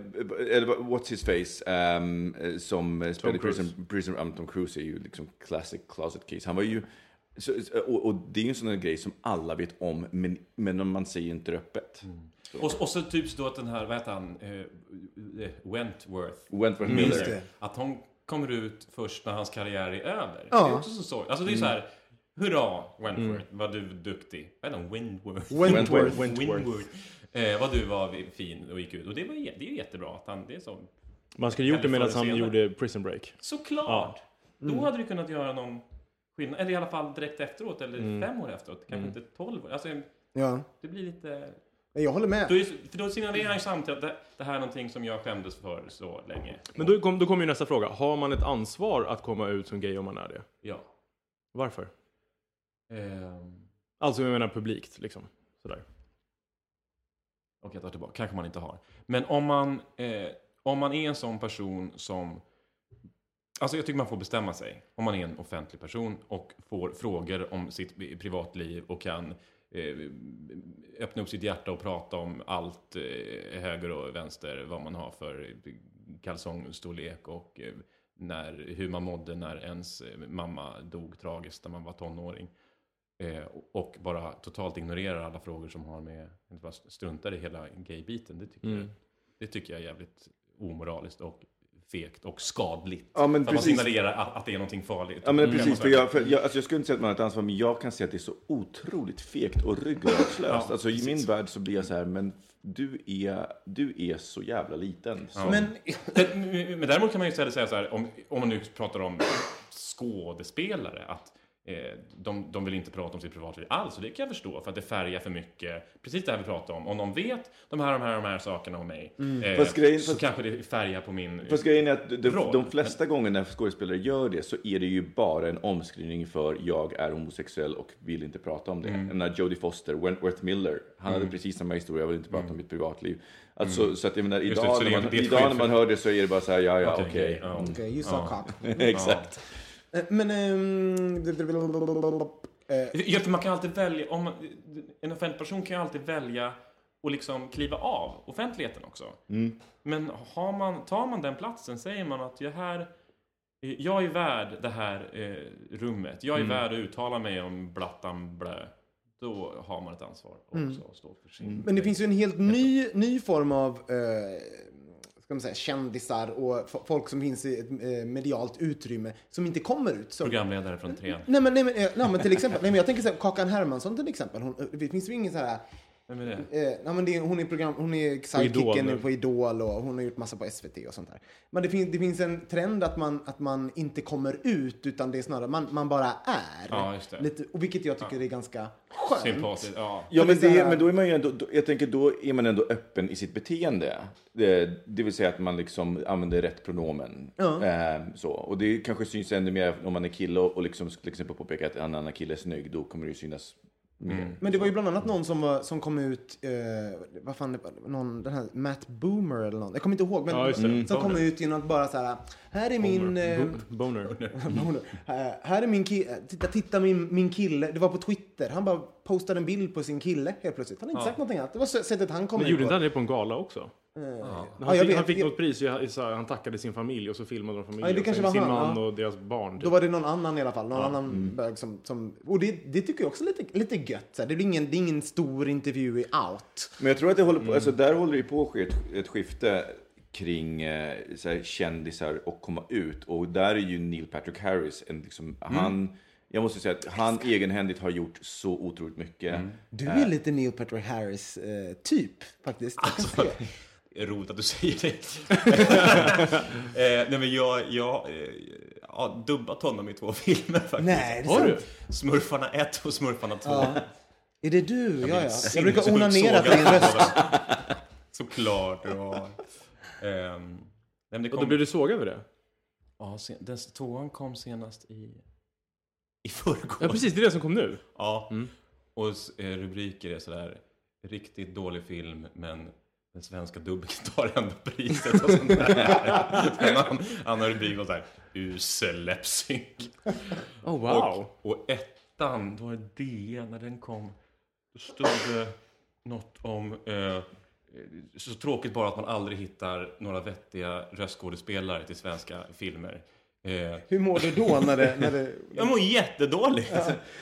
What's His Face, eh, som eh, spelade. Prison, Prison um, Tom Cruise är ju liksom classic closet case. Han var ju, så, och, och det är ju en sån där grej som alla vet om, men, men man säger inte det öppet. Och, och så typ då att den här, vad heter han, eh, eh, Wentworth. Wentworth Miller. Miller. Att hon kommer ut först när hans karriär är över. Ja. Det är också så sorgligt. Alltså det är så här, hurra Wentworth, vad du duktig. Vad heter han? Wentworth. Wentworth. Wentworth. Eh, vad du var fin och gick ut. Och det, var, det är ju jättebra att han, det är så. man skulle gjort det medan han gjorde Prison Break. Såklart! Då hade du kunnat göra någon skillnad. Eller i alla fall direkt efteråt, eller fem år efteråt. Kanske inte tolv år. Alltså, Ja, det blir lite... jag håller med. Då, är, för då signalerar han samtidigt att det, det här är någonting som jag skämdes för så länge. Men då, kom, då kommer ju nästa fråga. Har man ett ansvar att komma ut som gay om man är det? Ja. Varför? Ehm, Alltså jag menar publikt liksom. Sådär. Okej, jag tar tillbaka. Kanske man inte har. Men om man, eh, om man är en sån person som... Alltså jag tycker man får bestämma sig. Om man är en offentlig person och får frågor om sitt privatliv och kan eh, öppna upp sitt hjärta och prata om allt eh, höger och vänster, vad man har för kalsongstorlek och eh, när, hur man mådde när ens eh, mamma dog tragiskt när man var tonåring. Eh, och- bara totalt ignorerar alla frågor som har med, bara struntar i hela gay-biten. Det tycker, Mm. jag, det tycker jag är jävligt omoraliskt och fegt och skadligt. Ja, men För man precis. signalerar att, att det är någonting farligt. Ja, men Mm. precis. För jag, för jag, alltså jag skulle inte säga att man har ett ansvar, men jag kan se att det är så otroligt fegt och ryggradslöst. Ja, alltså, I min värld så blir jag så här, men du är, du är så jävla liten. Så. Men Men, men däremot kan man ju istället säga så här, om, om man nu pratar om skådespelare, att de, de vill inte prata om sitt privatliv alls. Och det kan jag förstå, för att det färgar för mycket. Precis det här vi pratade om. Om de vet de här, de här, de här sakerna om mig, eh, Fast grejen- så fast- kanske det färgar på min... Fast grejen är att de, Roll. de flesta gånger när skådespelare gör det så är det ju bara en omskrivning för jag är homosexuell och vill inte prata om det. Mm. Jag menar Jodie Foster, Wentworth Miller, han hade precis samma historia, jag vill inte prata om mitt privatliv. Alltså, Så att jag menar, Mm. Idag, så det när är- man, idag när man hör det så är det bara så här, ja ja, Okej, okej. ja. Mm. okej, you suck cock. Exakt. Eh, Men... ehm, eh, Ja, för man kan alltid välja, om man, en offentlig person kan ju alltid välja att liksom kliva av offentligheten också. Mm. Men har man, tar man den platsen, säger man att jag, här, eh, jag är värd det här eh, rummet, jag är Mm. värd att uttala mig om blattan blö. Då har man ett ansvar också att stå för sin... Mm. Men det finns ju en helt ny, ny form av eh, ska man säga, kändisar och folk som finns i ett eh, medialt utrymme som inte kommer ut. Som, Programledare från trean. nej, men, nej, men, eh, nej, men till exempel, nej, men jag tänker så här, Kakan Hermansson till exempel. Hon, eh, det finns ju ingen så här... Vem är det? Eh, nej, men det, är- hon är, program, hon är sidekicken på Idol och hon har gjort massa på SVT och sånt där. Men det, finns det finns en trend att man, att man inte kommer ut utan det är snarare man, man bara är. Ja, just det. Lite, och vilket jag tycker är ganska skönt. Sympatiskt, ja. Ja, Men det här- men då är man ju ändå, då, jag tänker då är man ändå öppen i sitt beteende. Det, det vill säga att man liksom använder rätt pronomen. Ja. Eh, så. Och det kanske syns ännu mer om man är kille och, och liksom till exempel påpeka att en annan kille är snygg. Då kommer det ju synas mer. Men det var ju bland annat någon som, var, som kom ut, eh, vad fan, det var, någon, den här Matt Boomer eller någon, jag kommer inte ihåg, men Ja. Mm. som kom ut genom att bara så här, här är min, eh, Bo- Boner. Boner. Eh, här är min kille, titta, titta min, min kille, det var på Twitter, han bara postade en bild på sin kille helt plötsligt. Han har inte sagt någonting annat, det var sättet han kom Men ut gjorde på. inte han det på en gala också? Ja, Han, jag fick, vet. han fick Jag- något pris, han tackade sin familj och så filmade de familjen. Ja, det kanske sin var sin han, man ja. och deras barn. Då Typ. var det någon annan i alla fall, någon annan Mm. bög som, som och det, det tycker jag också är lite, lite gött. Så här. Det, är ingen, det är ingen stor intervju i out. Men jag tror att det håller på, alltså där håller det på att ske ett, ett skifte kring eh, så här, kändisar och komma ut. Och där är ju Neil Patrick Harris, en, liksom, han, jag måste säga att han egenhändigt har gjort så otroligt mycket. Du är lite Neil Patrick Harris eh, typ faktiskt. Jag roligt att du säger det. eh, nej men jag, jag eh, har dubbat honom i två filmer faktiskt. Nej, det är Har du? Smurfarna 1 och Smurfarna 2. Ja. Är det du? Ja, ja. Jag brukar onanera till din röst. Såklart du har. Ehm, nej, men det Och då kom, blev du sågad över det? ja, sen, den tvåan kom senast i, i förrgår. Ja, precis. Det är det som kom nu. Ja. Och s- eh, rubriker är sådär, riktigt dålig film, men den svenska dubbingen tar ändå priset och sånt där. en annan, annan rubrik var såhär, usel läppsynk. Oh, wow. Och, och ettan, då var det DN, när den kom, då stod det något om eh, så tråkigt bara att man aldrig hittar några vettiga röstskådespelare till svenska filmer. Eh, Hur mår du då när det... När det... jag mår jättedåligt!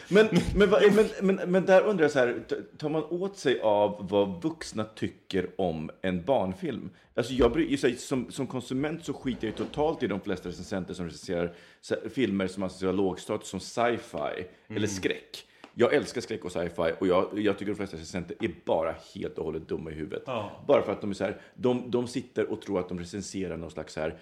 Men, men, vad- men, men, men där undrar jag så här, tar man åt sig av vad vuxna tycker om en barnfilm? Alltså jag bryr, som, som konsument så skiter jag totalt i de flesta recensenter som recenserar filmer som anses vara lågstatus som sci-fi eller skräck. Jag älskar skräck och sci-fi och jag, jag tycker de flesta recensenter är bara helt och hållet dumma i huvudet. Ja. Bara för att de är så här, de, de sitter och tror att de recenserar någon slags så här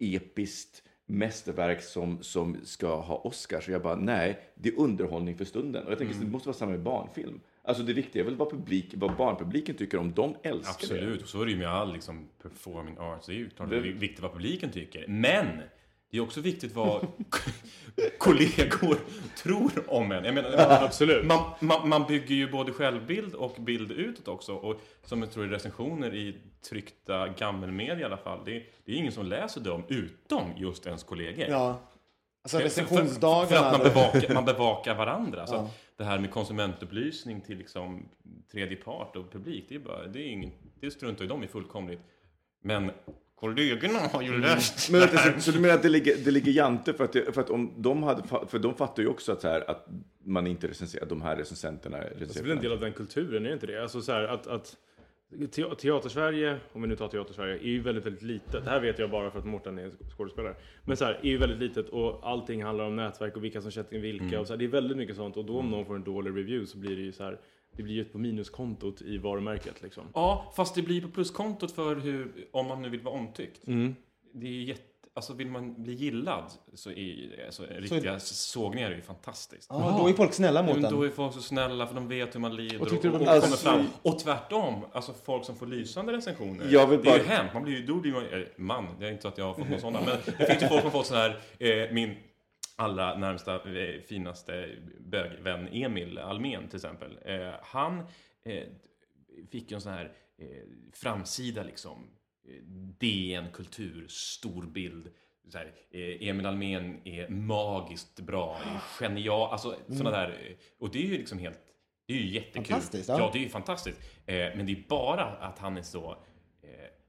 episkt mästerverk som, som ska ha Oscar. Så jag bara, nej, det är underhållning för stunden. Och jag tänker, Mm. det måste vara samma med barnfilm. Alltså det viktiga är väl vad, publik, vad barnpubliken tycker om. De älskar Absolut, och så är det ju med all liksom, performing arts. Det är ju klart Det- det är viktigt vad publiken tycker. Men det är också viktigt vad kollegor tror om en. Jag menar, absolut. Man, man, man bygger ju både självbild och bild utåt också. Och som jag tror i recensioner i tryckta gammelmedia i alla fall. Det, det är ingen som läser dem utom just ens kollegor. Ja. Alltså För- För, recensionsdagarna. för att man bevakar, man bevakar varandra. Så Ja. det här med konsumentupplysning till liksom tredje part och publik, det är, bara, det är ingen, det struntar ju de i fullkomligt. Men kollegorna har ju läst Men att det, så, så du menar att det ligger, det ligger jante för att, det, för att om de hade, för de fattar ju också att, så här, att man inte recenserar, de här recensenterna Det är väl en recenserar. del av den kulturen, är det inte det? Alltså så här, att, att te- Teatersverige, om vi nu tar Teatersverige, är ju väldigt, väldigt litet. Det här vet jag bara för att Mårten är skådespelare. Men så här, är ju väldigt litet och allting handlar om nätverk och vilka som sätter in vilka. Och så här, det är väldigt mycket sånt. Och då om någon får en dålig review så blir det ju så här, det blir ju på minuskontot i varumärket liksom. Ja, fast det blir på pluskontot för hur, om man nu vill vara omtyckt. Mm. Det är ju jätte, alltså vill man bli gillad så är alltså, riktiga sågningar är ju fantastiskt. Ja, då är folk snälla mot Men den. då är folk så snälla för de vet hur man lider Och och, och, och, var- kommer Alltså- fram. Och tvärtom, alltså folk som får lysande recensioner. Jag vill Det är ju bara- hemskt. Man blir ju, då blir man, eh, man, det är inte så att jag har fått några sådana, men det finns ju folk som har fått sån här, eh, min allra närmsta, eh, finaste bögvän Emil Almen till exempel. Eh, han eh, fick ju en sån här framsida liksom, DN Kultur, stor bild. Så här, Emil Almen är magiskt bra, genial, alltså sådana där. Och det är ju liksom helt, det är ju jättekul. Fantastiskt, ja. ja. det är ju fantastiskt. Men det är bara att han är så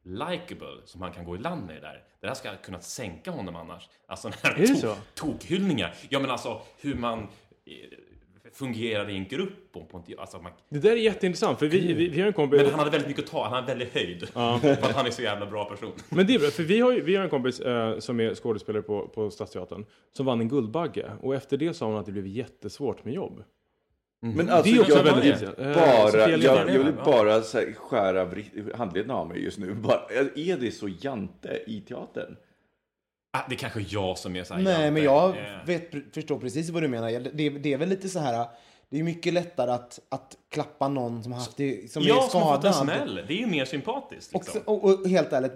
likable som han kan gå i land med det där. Det där ska kunna sänka honom annars. Alltså den här to- tokhyllningar. Ja men alltså hur man eh, fungerar i en grupp. Och på alltså man, Det där är jätteintressant, för vi, vi, vi har en kompis... men han hade väldigt mycket att ta, han hade väldigt höjd. För att han är så jävla bra person. Men det är bra, för vi har, vi har en kompis eh, som är skådespelare på, på Stadsteatern som vann en Guldbagge. Och efter det sa hon att det blev jättesvårt med jobb. Men alltså, Det är också jag, väldigt vill. Eh, bara, Sofia jag, jag vill bara så här, skära handleden av mig just nu. Bara, är det så jante i teatern? Ah, det är kanske jag som är så här Nej, jante. men jag Eh, vet, förstår precis vad du menar. Jag- Det, det är väl lite så här... Det är mycket lättare att, att klappa någon som, har haft det, som är jag som har fått en skadad. smäll. Det är ju mer sympatiskt. Och, Liksom. och, och helt ärligt,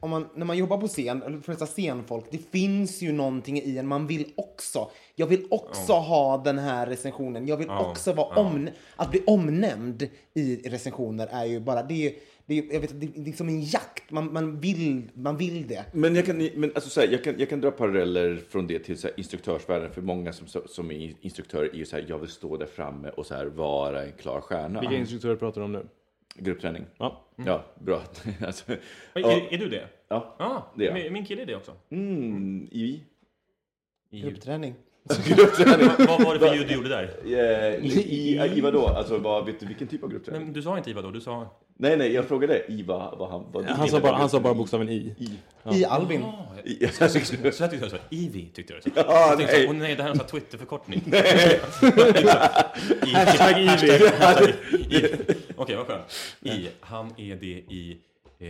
om man, när man jobbar på scen, eller flesta scenfolk, det finns ju någonting i en. Man vill också, jag vill också ha den här recensionen. Jag vill Ja, också vara ja. om, att bli omnämnd i recensioner är ju bara, det är, det är, jag vet, det är liksom en jakt. Man, man, vill, man vill det. Men, jag kan, men alltså, så här, jag, kan, jag kan dra paralleller från det till så här, instruktörsvärlden. För många som, som är instruktörer är ju så här, jag vill stå där framme och så här, vara en klar stjärna. Vilka instruktörer pratar du om nu? Gruppträning. Ja. Ja, bra. alltså, Är, ja, är du det? ja. Ja, Det är jag. min, min kille är det också. Mm, I? I, Gruppträning. Vad, vad var det för ljud du gjorde där? Eh, I, i, i vadå? Alltså, vad, vet du vilken typ av Nej, gruppträning? men du sa inte Iva då, du sa... Nej, nej, jag frågade i vad, vad han... Vad Han sa bara, han sa bara bokstaven I. I. I Albin. Ah, I. Så jag tyckte så jag sa Ivi tyckte jag det Ja, nej. så, åh nej, det här är en sån här Twitter-förkortning. Hashtag Ivi. I- Okej, vad skönt. I, han är det i eh,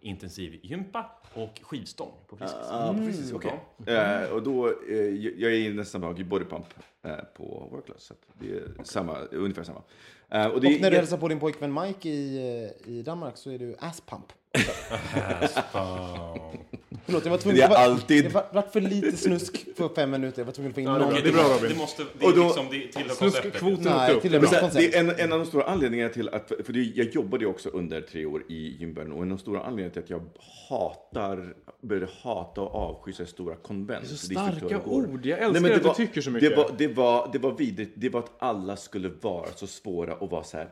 intensiv gympa och skivstång på Friskis. Ja, precis. Okej. Eh, och då, eh, jag är nästan i bodypump eh, på workclass. Så det är samma, ungefär samma. Eh, och Och när du hälsar på din pojkvän Mike i, eh, i Danmark så är du asspump. Förlåt, jag var tvungen. Det är var, alltid- Det var, vart för lite snusk för fem minuter. Jag var tvungen att få in Ja, det är någon. bra. Det är bra, Robin. Det måste, det Och är då- liksom, det tillhör konceptet. Nej, åkte till upp. och men med så här, koncept. det är en, en av de stora anledningarna till att, för det, jag jobbade ju också under tre år i gymvärlden och en av de stora anledningarna till att jag hatar, började hata och avsky så stora konvent. Det är så starka ord. Jag älskar men att det du tycker så mycket. Det var, det var, det var vidrigt. Det var att alla skulle vara så svåra och vara så här.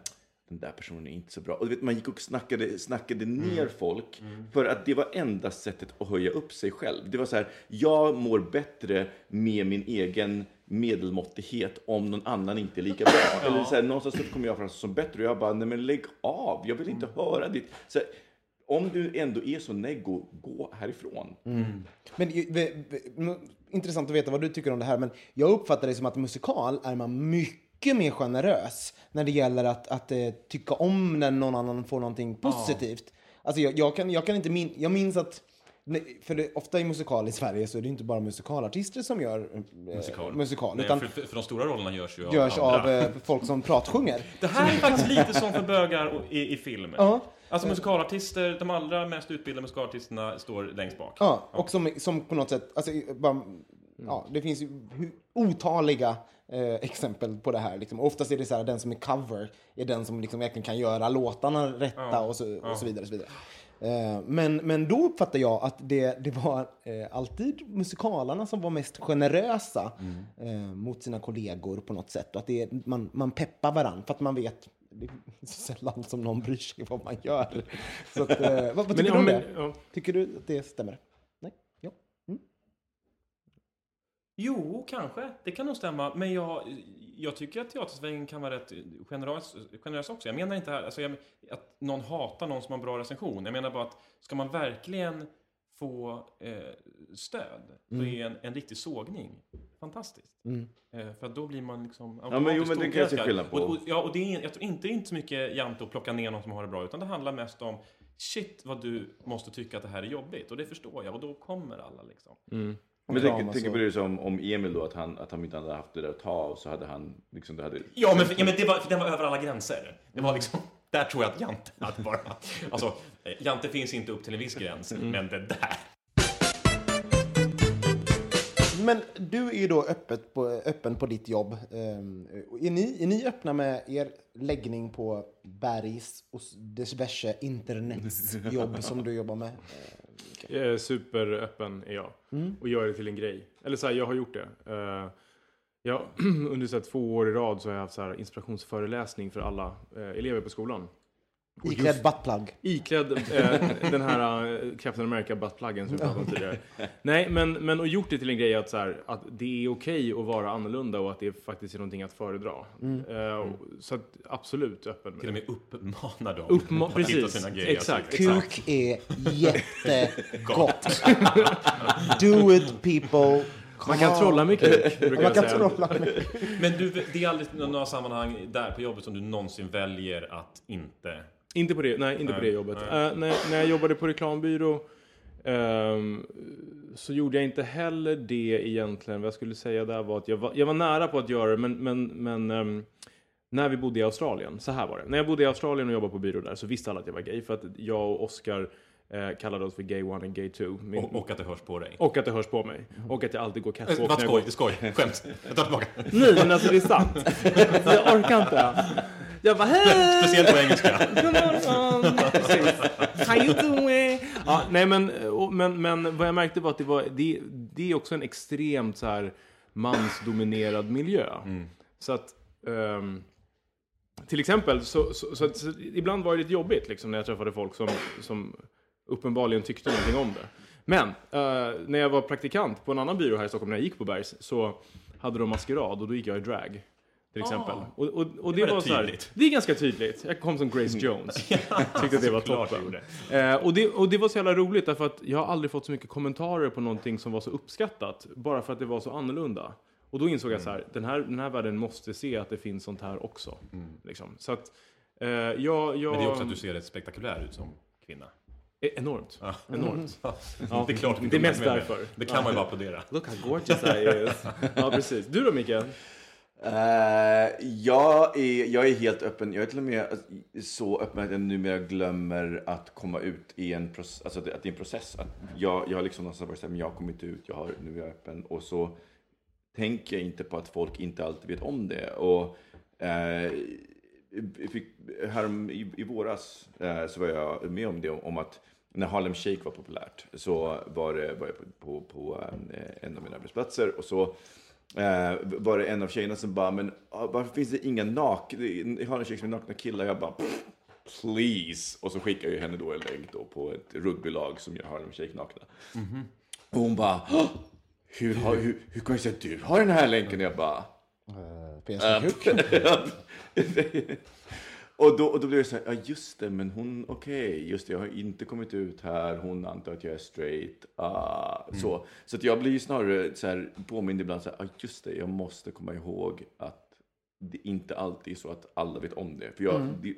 Den där personen är inte så bra. Och du vet, man gick och snackade, snackade Mm. ner folk för att det var enda sättet att höja upp sig själv. Det var så här, jag mår bättre med min egen medelmåttighet om någon annan inte är lika bra. Eller så här, någonstans så kommer jag fram som bättre och jag bara, nej men lägg av, jag vill inte höra ditt... Så här, om du ändå är så neggo, gå härifrån. Men ju- ve- ve- m- intressant att veta vad du tycker om det här. Men jag uppfattar det som att musikal är man mycket mer generös när det gäller att, att eh, tycka om när någon annan får någonting positivt. Alltså jag, jag, kan, jag kan inte min, jag minns att för det, ofta i musikal i Sverige så är det inte bara musikalartister som gör eh, Musikal. musikal Nej, utan för, för, de stora rollerna görs ju av görs andra. av eh, folk som pratsjunger. Det här är faktiskt lite som för bögar och- i, i film. Ja. Alltså musikalartister, de allra mest utbildade musikalartisterna står längst bak. Ja, och som, som på något sätt, alltså, bara, ja, det finns ju otaliga eh, exempel på det här. Liksom. Oftast är det så här, den som är cover är den som liksom verkligen kan göra låtarna rätta och, så, och så vidare. Och så vidare. Eh, men, men då uppfattar jag att det, det var eh, alltid musikalarna som var mest generösa eh, mot sina kollegor på något sätt. Och att det, är- man, man peppar varandra för att man vet det är sällan som någon bryr sig vad man gör. Så att, eh, vad, vad tycker ja, du om men, det? ja. Tycker du att det stämmer? Nej? Ja. Jo, kanske. Det kan nog stämma. Men jag, jag tycker att teatersvängen kan vara rätt generös, generös också. Jag menar inte här, alltså jag, att någon hatar någon som har en bra recension. Jag menar bara att ska man verkligen få eh, stöd så är en, en riktig sågning fantastiskt. Eh, för att då blir man liksom men jo, men det kan jag se skillnad på. Och, och, ja, och det är, jag tror inte inte så mycket jämt att plocka ner någon som har det bra, utan det handlar mest om shit vad du måste tycka att det här är jobbigt. Och det förstår jag, och då kommer alla liksom. Men tänk, tänker och- på det som om Emil då, att han, att han inte hade haft det där att ta av så hade han liksom, det hade... Ja, men, ja, men det var, den var över alla gränser. Det var liksom, där tror jag att Jante hade bara... Alltså, eh, Jante finns inte upp till en viss gräns, men det där. Men du är ju då öppet på, öppen på ditt jobb. Ehm, Är ni, är ni öppna med er läggning på Bergs och diverse internetsjobb som du jobbar med? Jag är superöppen är jag. Och gör det till en grej. Eller så här, jag har gjort det. Uh, jag, under så här, två år i rad så har jag haft så här, inspirationsföreläsning för alla eh, elever på skolan. Iklädd buttplug. Iklädd eh, den här eh, Captain America buttpluggen som vi pratade om tidigare. Nej, men, men och gjort det till en grej att, så här, att det är okej att vara annorlunda och att det faktiskt är någonting att föredra. Eh, och- Så att, absolut öppen med Till och med uppmana dem Uppma- att hitta precis. sina grejer. Exakt. Alltså, Kuk är jättegott. Do it people. Man kan trolla brukar Man kan säga. trolla med Men du, det är aldrig några sammanhang där på jobbet som du någonsin väljer att inte... Inte på det, nej, inte på Nej, det jobbet. Eh, när, när jag jobbade på reklambyrå ehm, så gjorde jag inte heller det egentligen. Vad jag skulle säga där var att jag var, jag var nära på att göra det, men, men, men ehm, när vi bodde i Australien, så här var det. När jag bodde i Australien och jobbade på byrå där så visste alla att jag var gay. För att jag och Oscar eh, kallade oss för gay one and gay two. Min, Och, och att det hörs på dig. och att det hörs på mig. Och att jag alltid går catwalk Vad när jag går skoj, skoj, skämt. Jag tar tillbaka. Nej, men alltså det är sant. Jag orkar inte. Jag bara, hej! Speciellt på engelska. How you doing? Ja, nej, men, och, men, men vad jag märkte var att det, var, det, det är också en extremt så här, mansdominerad miljö. Så att... ehm, till exempel, så, så, så, så, ibland var det lite jobbigt liksom, när jag träffade folk som, som uppenbarligen tyckte någonting om det. Men eh, när jag var praktikant på en annan byrå här i Stockholm, när jag gick på Bergs, så hade de maskerad och då gick jag i drag. Till exempel. Och, och, och det, Det var var så här, det är ganska tydligt. Jag kom som Grace Jones. Tyckte att det var toppen. Eh, och, det, och det var så jävla roligt därför att jag har aldrig fått så mycket kommentarer på någonting som var så uppskattat. Bara för att det var så annorlunda. Och då insåg jag så här, den här, den här världen måste se att det finns sånt här också. Liksom. Så att, eh, jag, jag... Men det är också att du ser rätt spektakulär ut som kvinna. Eh, Enormt. Enormt. Ja, det är klart. det är mest med därför. Det kan man ju bara applådera. Look how gorgeous I is. ja, precis. Du då, Mikael? Eh, jag, är, jag är helt öppen. Jag är till och med alltså, så öppen att jag numera glömmer att komma ut i en process. Alltså att det att det är en process. Att jag, jag har liksom någonstans varit så här, men jag har kommit ut, jag har, nu är jag öppen. Och så tänker jag inte på att folk inte alltid vet om det. Och eh, jag fick, här, i, i våras eh, så var jag med om det, om att när Harlem Shake var populärt så var, det, var jag på, på, på eh, en av mina arbetsplatser och så eh, var det en av tjejerna som bara, men ah, varför finns det inga nak i Harlem Shake är nakna killar? Jag bara, "Pff, please! Och så skickade jag henne då en länk då på ett rugbylag som gör Harlem Shake nakna. Och hon bara, "Åh, hur, har, hur, hur kommer det sig att du har den här länken? Jag bara, Uh, PS-kuk. och, då, och då blev det så här, ja just det, men hon, okej, just det, jag har inte kommit ut här, hon antar att jag är straight, ah, så. Så att jag blir ju snarare så här, påmind ibland så här, ja just det, jag måste komma ihåg att det inte alltid är så att alla vet om det. För jag, och det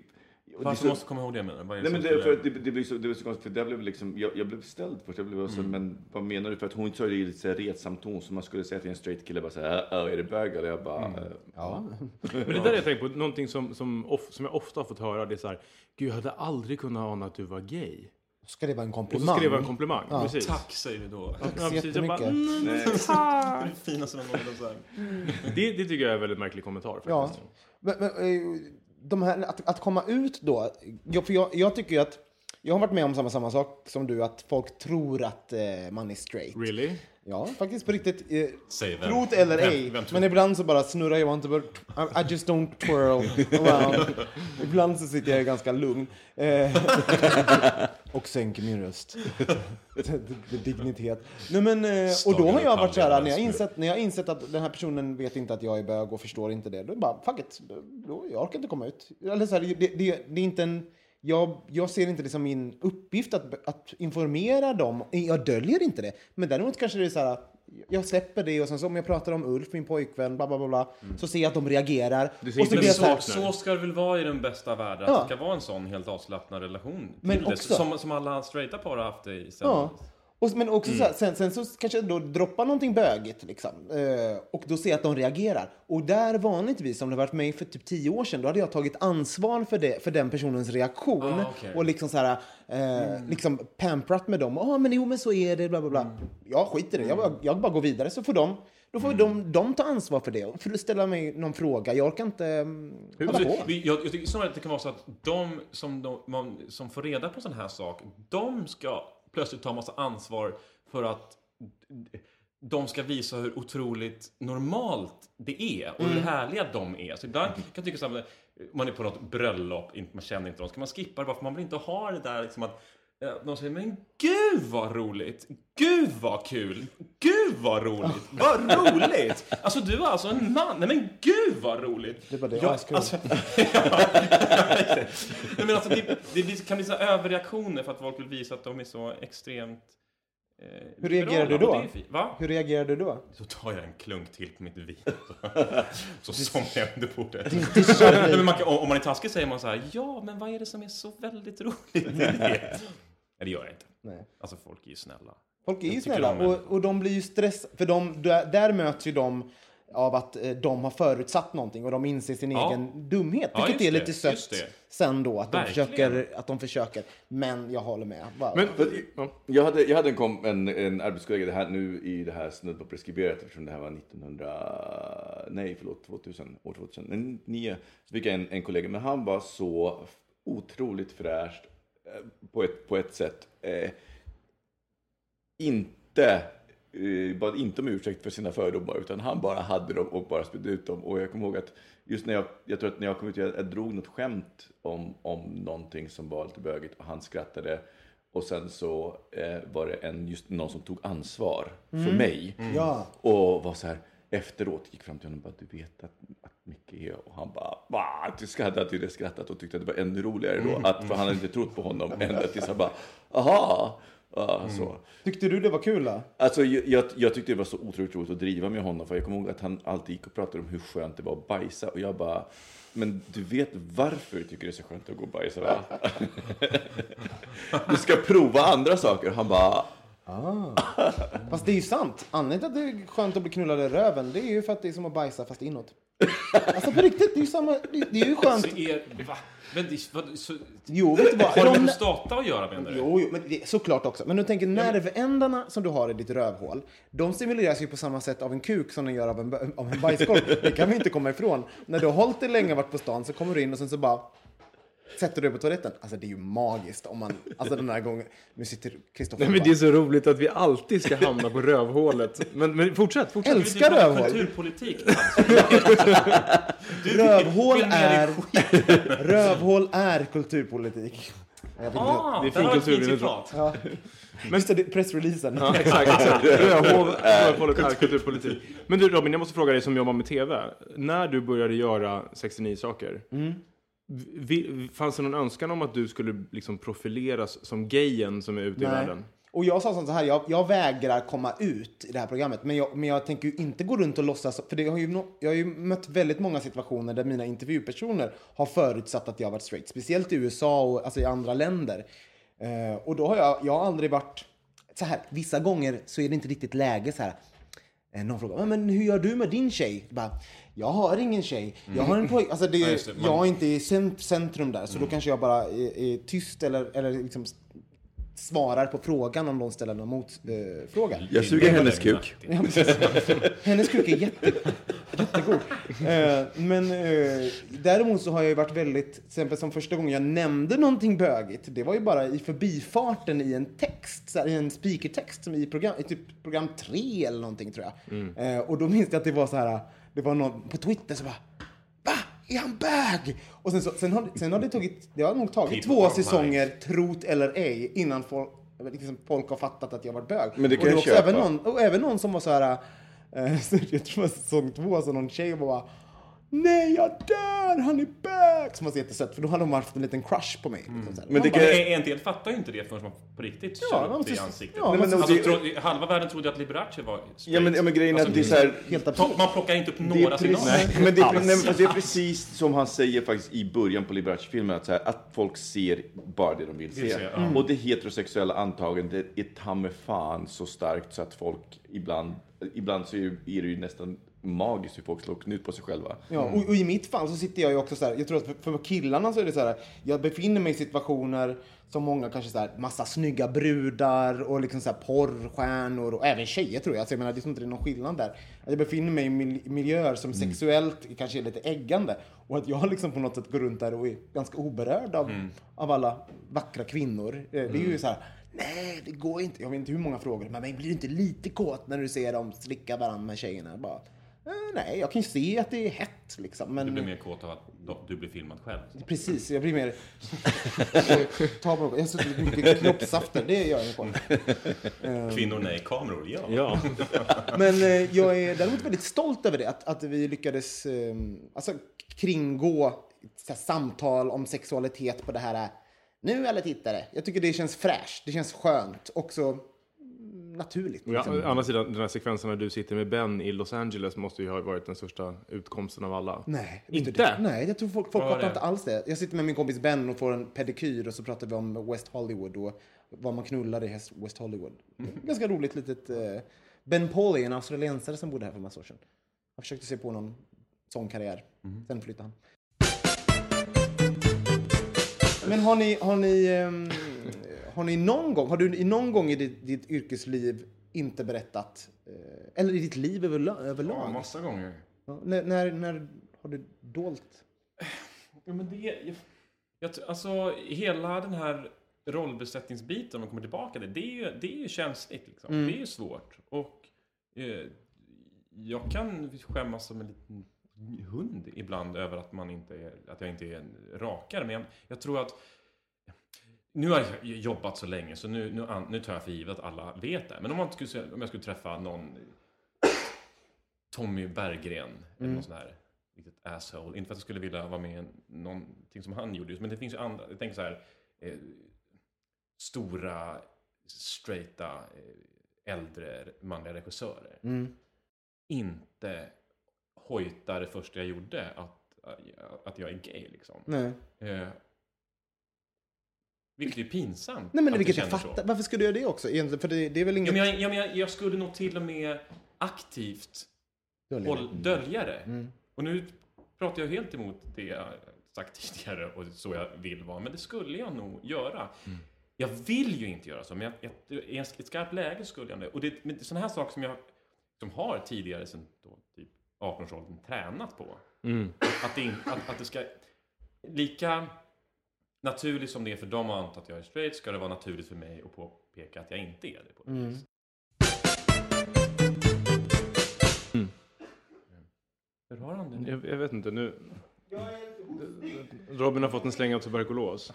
Varför så- måste komma ihåg det? Men, vad är Nej, men det, för, det, det, blir så, det var så konstigt, för det blev liksom, jag, jag blev ställd först. Jag blev så, men vad menar du? För att hon sa det i lite så här retsam ton, som man skulle säga till en straight kille, bara så här, "Äh, är det bög? Eller jag bara, "Äh, ja. Men det där jag tänkt på, någonting som, som, of, som jag ofta har fått höra, det är så här, Gud, jag hade aldrig kunnat ana att du var gay. Ska det vara en Och komplimang? så ska det vara en komplimang. Ja. Precis. Tack säger du då. Tack Ja, så precis. Jag bara, mm, Det är det finaste någon någonsin har sagt. det, det tycker jag är en väldigt märklig kommentar. Ja. Faktiskt. Men, men, eh, de här, att, att komma ut då, jag, för jag, jag tycker ju att, jag har varit med om samma, samma sak som du, att folk tror att eh, man är straight. Really? Ja, faktiskt på riktigt. Eh, Säg vem. trot eller Vem- ej. vem tror- men ibland så bara snurrar jag inte. bara- I, I just don't twirl around. ibland så sitter jag ganska lugn. Eh, och sänker min röst. Dignitet. Nej, men, eh, och då har jag varit så här, när jag, insett, när jag insett att den här personen vet inte att jag är bög och förstår inte det. Då bara, fuck it. Då, jag orkar inte komma ut. Eller så här, det, det, det är inte en... Jag, jag ser inte det som min uppgift att, att informera dem. Jag döljer inte det. Men däremot kanske det är så här, jag släpper det och sen så om jag pratar om Ulf, min pojkvän, bla bla bla, bla så ser jag att de reagerar. Du ser Och så blir så Så, här, så ska det väl vara i den bästa världen. Ja. Att det ska vara en sån helt avslappnad relation. Till Men det, också- som, som alla straighta par har haft det i sen. Ja. Och, men också så här, sen, sen så kanske jag då droppar någonting bögigt liksom. Eh, och då ser jag att de reagerar. Och där vanligtvis, om det varit mig för typ tio år sedan, då hade jag tagit ansvar för, det, för den personens reaktion. Ah, okej. Och liksom så här, eh, liksom pamprat med dem. Ja, men jo, men så är det, bla bla bla. Jag skiter i det, jag, jag bara går vidare. Så får de, då får de, de ta ansvar för det. Och För ställa mig någon fråga. Jag orkar inte um, hålla Alltså, på. jag, jag tycker snarare att det kan vara så att de som, de, man, som får reda på sån här sak, de ska plötsligt ta massa ansvar för att de ska visa hur otroligt normalt det är och hur härliga de är. Så ibland kan jag tycka här, man är på något bröllop, man känner inte dem, ska man skippa det bara för man vill inte ha det där liksom att de säger men gud vad roligt, gud vad kul, gud vad roligt, vad roligt! Alltså du är alltså en man, nej men gud vad roligt! Det bara det, Ja, askul. alltså, Nej, men alltså, det, det kan bli så överreaktioner för att folk vill visa att de är så extremt eh, Hur reagerar du då? Va? Hur reagerar du då? Så tar jag en klunk till på mitt vin. Så somnar jag under bordet. Men man kan, om man är taskig säger man så här, ja, men vad är det som är så väldigt roligt i det? Det gör jag inte. Nej. Alltså, folk är ju snälla. Folk är ju snälla de är- och, och de blir ju stressade. För de, där, där möts ju de av att eh, de har förutsatt någonting och de inser sin Ja. egen dumhet. Ja, Vilket är det, lite sött det. sen då, att de, Verkligen. försöker, att de försöker. Men jag håller med. Bara, Men, jag, hade, jag hade en, kom, en, en arbetskollega, det här, nu i det här snudd på preskriberat eftersom det här var 1900, nej förlåt, 2000, år 2009. Så fick jag en, en kollega, men han var så otroligt fräscht på ett, på ett sätt. Eh, inte eh, bad inte om ursäkt för sina fördomar utan han bara hade dem och bara spydde ut dem. Och jag kommer ihåg att just när jag, jag tror att när jag kom ut, jag, jag drog något skämt om, om någonting som var lite bögigt och han skrattade. Och sen så eh, var det en, just någon som tog ansvar för mig. Ja. Och var så här efteråt, gick fram till honom och bara, du vet att Micke. Och han bara, va? Skrattade till det skrattat och tyckte att det var ännu roligare då. Att, för han hade inte trott på honom. Ända tills han bara, aha. Ja, så. Tyckte du det var kul då? Alltså, jag, jag, tyckte det var så otroligt roligt att driva med honom. För jag kommer ihåg att han alltid gick och pratade om hur skönt det var att bajsa. Och jag bara, men du vet varför du tycker det är så skönt att gå och bajsa va? du ska prova andra saker. Han bara, Fast det är ju sant. Anledningen till att det är skönt att bli knullad i röven, det är ju för att det är som att bajsa fast inåt. Alltså på riktigt, det är ju samma. Det, det är ju skönt. Så är, va? Men det, vad, så, Jo, vet du vad? har det med De- prostata att göra menar du? Jo, jo men det, såklart också. Men du tänker nervändarna som du har i ditt rövhål, de stimuleras ju på samma sätt av en kuk som den gör av en, av en bajskorv. Det kan vi inte komma ifrån. När du har hållit dig länge och varit på stan så kommer du in och sen så bara sätter du dig på toaletten. Alltså det är ju magiskt om man, alltså den här gången, nu sitter Kristoffer Nej, men det är så roligt att vi alltid ska hamna på rövhålet. Men, men fortsätt, fortsätt. älskar Du rövhål. Kulturpolitik. Rövhål vill mer är, rövhål är kulturpolitik. Ah, Det är fin fint kultur. Ja. Men det, pressreleasen. Ja, exakt, exakt. Rövhål, rövhålet är kulturpolitik. Men du Robin, jag måste fråga dig som jobbar med TV. När du började göra 69 saker, vi, fanns det någon önskan om att du skulle liksom profileras som gayen som är ute i Nej. världen? Och jag sa så här, jag, jag vägrar komma ut i det här programmet. Men jag, men jag tänker inte gå runt och låtsas. För det har ju, jag har ju mött väldigt många situationer där mina intervjupersoner har förutsatt att jag varit straight. Speciellt i USA och alltså i andra länder. Eh, och då har jag, jag har aldrig varit så här. Vissa gånger så är det inte riktigt läge så här. Eh, Någon frågar, "Men- hur gör du med din tjej? Jag Bara, jag har ingen tjej. Jag har en pojke. Alltså det, Ja, det. Man- jag är inte i cent- centrum där. Så då kanske jag bara är, är tyst eller, eller liksom svarar på frågan om de ställer någon motfråga. Jag suger hennes kuk. Ja. Hennes kuk är jätte, jättegod. Eh, men eh, däremot så har jag ju varit väldigt, till exempel som första gången jag nämnde någonting bögigt, det var ju bara i förbifarten i en text, så här, i en speakertext som i program, i typ program tre eller någonting tror jag. Eh, och då minns jag att det var så här, det var någon på Twitter som bara Va? Är han bög? Och sen, så, sen, har, sen har det tagit, det har nog tagit People två säsonger, trot eller ej, innan folk, liksom, folk har fattat att jag var bög. Men det kan och jag också köpa. även någon, och även någon som var så här, så jag tror det var säsong två, alltså någon tjej och bara Nej, jag dör! Han är bög! Som var så jättesött, för då hade de haft en liten crush på mig. Liksom. Mm. Men det bara, En, en del fattar ju inte det förrän man på riktigt Ja, kör upp det i ansiktet. ja, men alltså, det- tro, halva världen trodde att Liberace var straight. Ja men, ja, men grejen är att det är så här... helt absurt. Man plockar inte upp är, några precis, signaler. men det, är, nej, men det är precis som han säger faktiskt i början på Liberace-filmen, att, så här, att folk ser bara det de vill se. Vill se, ja. Och det heterosexuella antagandet är ta fan så starkt så att folk ibland, ibland så är är det ju nästan magiskt hur folk slår knut på sig själva. Ja, och, och i mitt fall så sitter jag ju också så här, jag tror att för, för killarna så är det så här, jag befinner mig i situationer som många kanske så här, massa snygga brudar och liksom så här porrstjärnor och även tjejer tror jag. Alltså jag menar, det är inte någon skillnad där. Att jag befinner mig i mil- miljöer som sexuellt kanske är lite äggande och att jag liksom på något sätt går runt där och är ganska oberörd av, av alla vackra kvinnor. Eh, Det är ju så här, nej det går inte. Jag vet inte hur många frågor, men blir du inte lite kåt när du ser dem slicka varandra med tjejerna? Bara, nej, jag kan ju se att det är hett liksom. Men Du blir mer kåt av att du blir filmad själv. Precis, jag blir mer... Ta på något. Jag har mycket kroppssafter, det gör jag på. Kvinnor, nej. Kameror, ja. Ja. Men eh, jag är däremot väldigt stolt över det, att, att vi lyckades eh, alltså, kringgå så här, samtal om sexualitet på det här eh, nu alla tittare. Jag tycker det känns fräscht, det känns skönt, också mm, naturligt. Ja, Liksom. å andra sidan, den här sekvensen när du sitter med Ben i Los Angeles måste ju ha varit den största utkomsten av alla. Nej, Inte? det. Nej, jag tror folk, folk fattar inte alls det. Jag sitter med min kompis Ben och får en pedikyr och så pratar vi om West Hollywood och vad man knullar i West- West Hollywood. Ganska roligt litet... Eh, ben Pauly, en australiensare som bodde här för massa år sedan. Jag försökte se på någon sån karriär. Sen flyttade han. Men har ni, har ni, ehm, har ni någon gång, har du i någon gång i ditt, ditt yrkesliv inte berättat, eh, eller i ditt liv överla- överlag? Ja, massa gånger. Ja, när, när, när har du dolt? Ja, men det, jag, jag, tror- alltså, hela den här rollbesättningsbiten, om man kommer tillbaka till det, det är ju, det är ju känsligt. Liksom. Det är ju svårt. Och eh, jag kan skämmas som en liten hund ibland över att, man inte är, att jag inte är rakare. Men jag, jag tror att nu har jag jobbat så länge så nu, nu, nu tar jag för givet att alla vet det. Men om, man skulle, om jag skulle träffa någon Tommy Berggren eller någon sån här riktigt asshole. Inte för att jag skulle vilja vara med i någonting som han gjorde. Men det finns ju andra. Jag tänker så här. Eh, stora, straighta, eh, äldre manliga regissörer. Inte hojta det första jag gjorde att, att jag är gay liksom. Eh, vilket är pinsamt. Nej men vilket jag fattar. Varför skulle du göra det också? För det, det är väl Ja, inget... men jag, ja, men jag, jag skulle nog till och med aktivt Dölja håll, dölja det. Mm. Och nu pratar jag helt emot det jag sagt tidigare och så jag vill vara. Men det skulle jag nog göra. Mm. Jag vill ju inte göra så, men jag, jag, i ett skarpt läge skulle jag det. Och det men sådana här saker som jag som har tidigare sen då, typ 18-årsåldern tränat på. Mm. Att det, att, att det ska... Lika naturligt som det är för dem att anta att jag är straight ska det vara naturligt för mig att påpeka att jag inte är det. På något vis. Hur har han det nu? Jag, jag vet inte, nu... Robin har fått en släng av tuberkulos.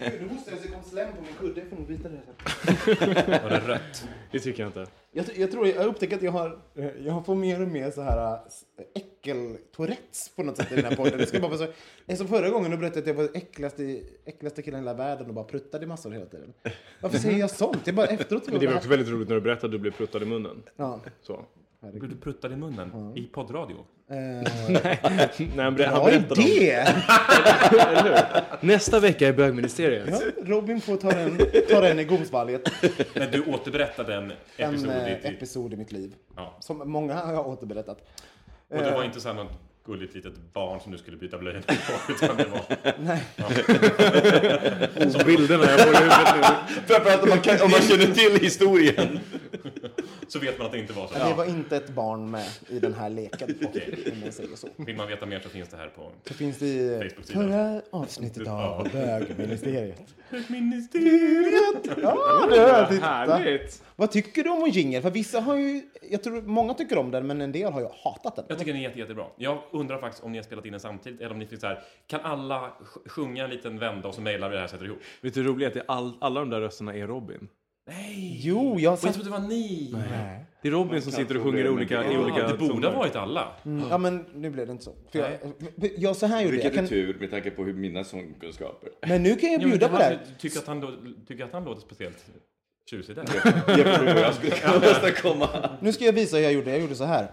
Nu hostar jag så det kom slem på min kudde. Jag får nog byta det här. Var det rött? Det tycker jag inte. Jag, jag tror jag har upptäckt att jag har, jag får mer och mer så här äh, äckel-tourettes på något sätt i den här podden. Det ska bara vara så, det är som förra gången du berättade att jag var äckligaste, äckligaste killen i hela världen och bara pruttade massor hela tiden. Varför säger jag sånt? Jag bara efteråt... Men det var också väldigt roligt när du berättade att du blev pruttad i munnen. Ja. Så. Blev du pruttad i munnen? I poddradio? Eh, Nej, han, ber- han bra berättade om! Eller hur? Nästa vecka i bögministeriet. Ja, Robin får ta den, ta den i gomsvalget. Men du återberättade en En episod eh, i typ... episod i mitt liv. Ja. Som många har jag återberättat. Och det var inte så här något gulligt litet barn som du skulle byta blöjor på. Utan det var, Som bilderna jag får i huvudet nu. Framförallt om man, kan, om man känner till historien. så vet man att det inte var så. Det var inte ett barn med i den här leken. Om man säger så. Vill man veta mer så finns det här på... Så finns det i förra avsnittet av bögministeriet. Ministeriet! Ja, det är titta. Härligt! Vad tycker du om en jingle? För vissa har ju, jag tror många tycker om den, men en del har ju hatat den. Jag tycker den är jätte, jättebra. Jag undrar faktiskt om ni har spelat in den samtidigt eller om ni finns så här. Kan alla sj- sjunga en liten vända och så mejlar vi det här och sätter ihop? Vet du hur roligt är att det är all, alla de där rösterna är Robin? Nej! Jo, jag har Och jag sagt... trodde det var ni! Det är Robin som sitter och sjunger i olika, i olika Ja, det borde ha varit alla. Ja, men nu blev det inte så. För jag, jag, så här gjorde jag. Vilken jag kan, tur med tanke på hur mina sångkunskaper. men nu kan jag Ja, bjuda du på det här. Tycker att han, tycker att han låter speciellt tjusig där. Jag skulle kunna åstadkomma. Nu ska jag visa hur jag gjorde. Jag gjorde så här.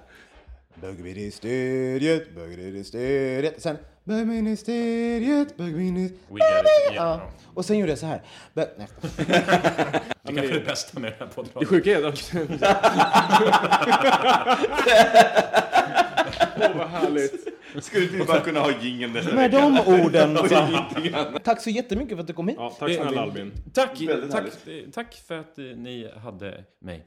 Bögministeriet, bögministeriet. Sen bögministeriet, bögministeriet. We get it. Ja. Och sen gjorde jag så här. Bö- nej. Det kanske är det bästa med den här Det podden. sjuka är att... Åh, vad härligt. Skulle du bara kunna ha jingeln nästa Med de orden. Tack så jättemycket för att du kom hit. Ja, tack snälla Albin. Tack, tack, tack för att eh, ni hade mig.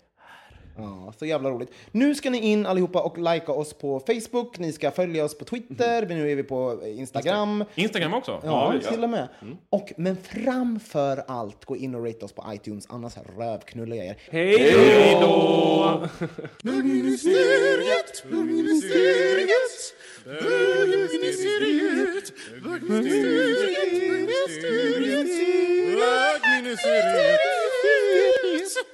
Ja, så jävla roligt. Nu ska ni in allihopa och likea oss på Facebook. Ni ska följa oss på Twitter. Nu är vi på Instagram. Instagram också? Ja, visst. till och med. Och, men framför allt, gå in och rate oss på iTunes. Annars rövknullar jag er. Hej då! Bögministeriet, bögministeriet, bögministeriet, bögministeriet.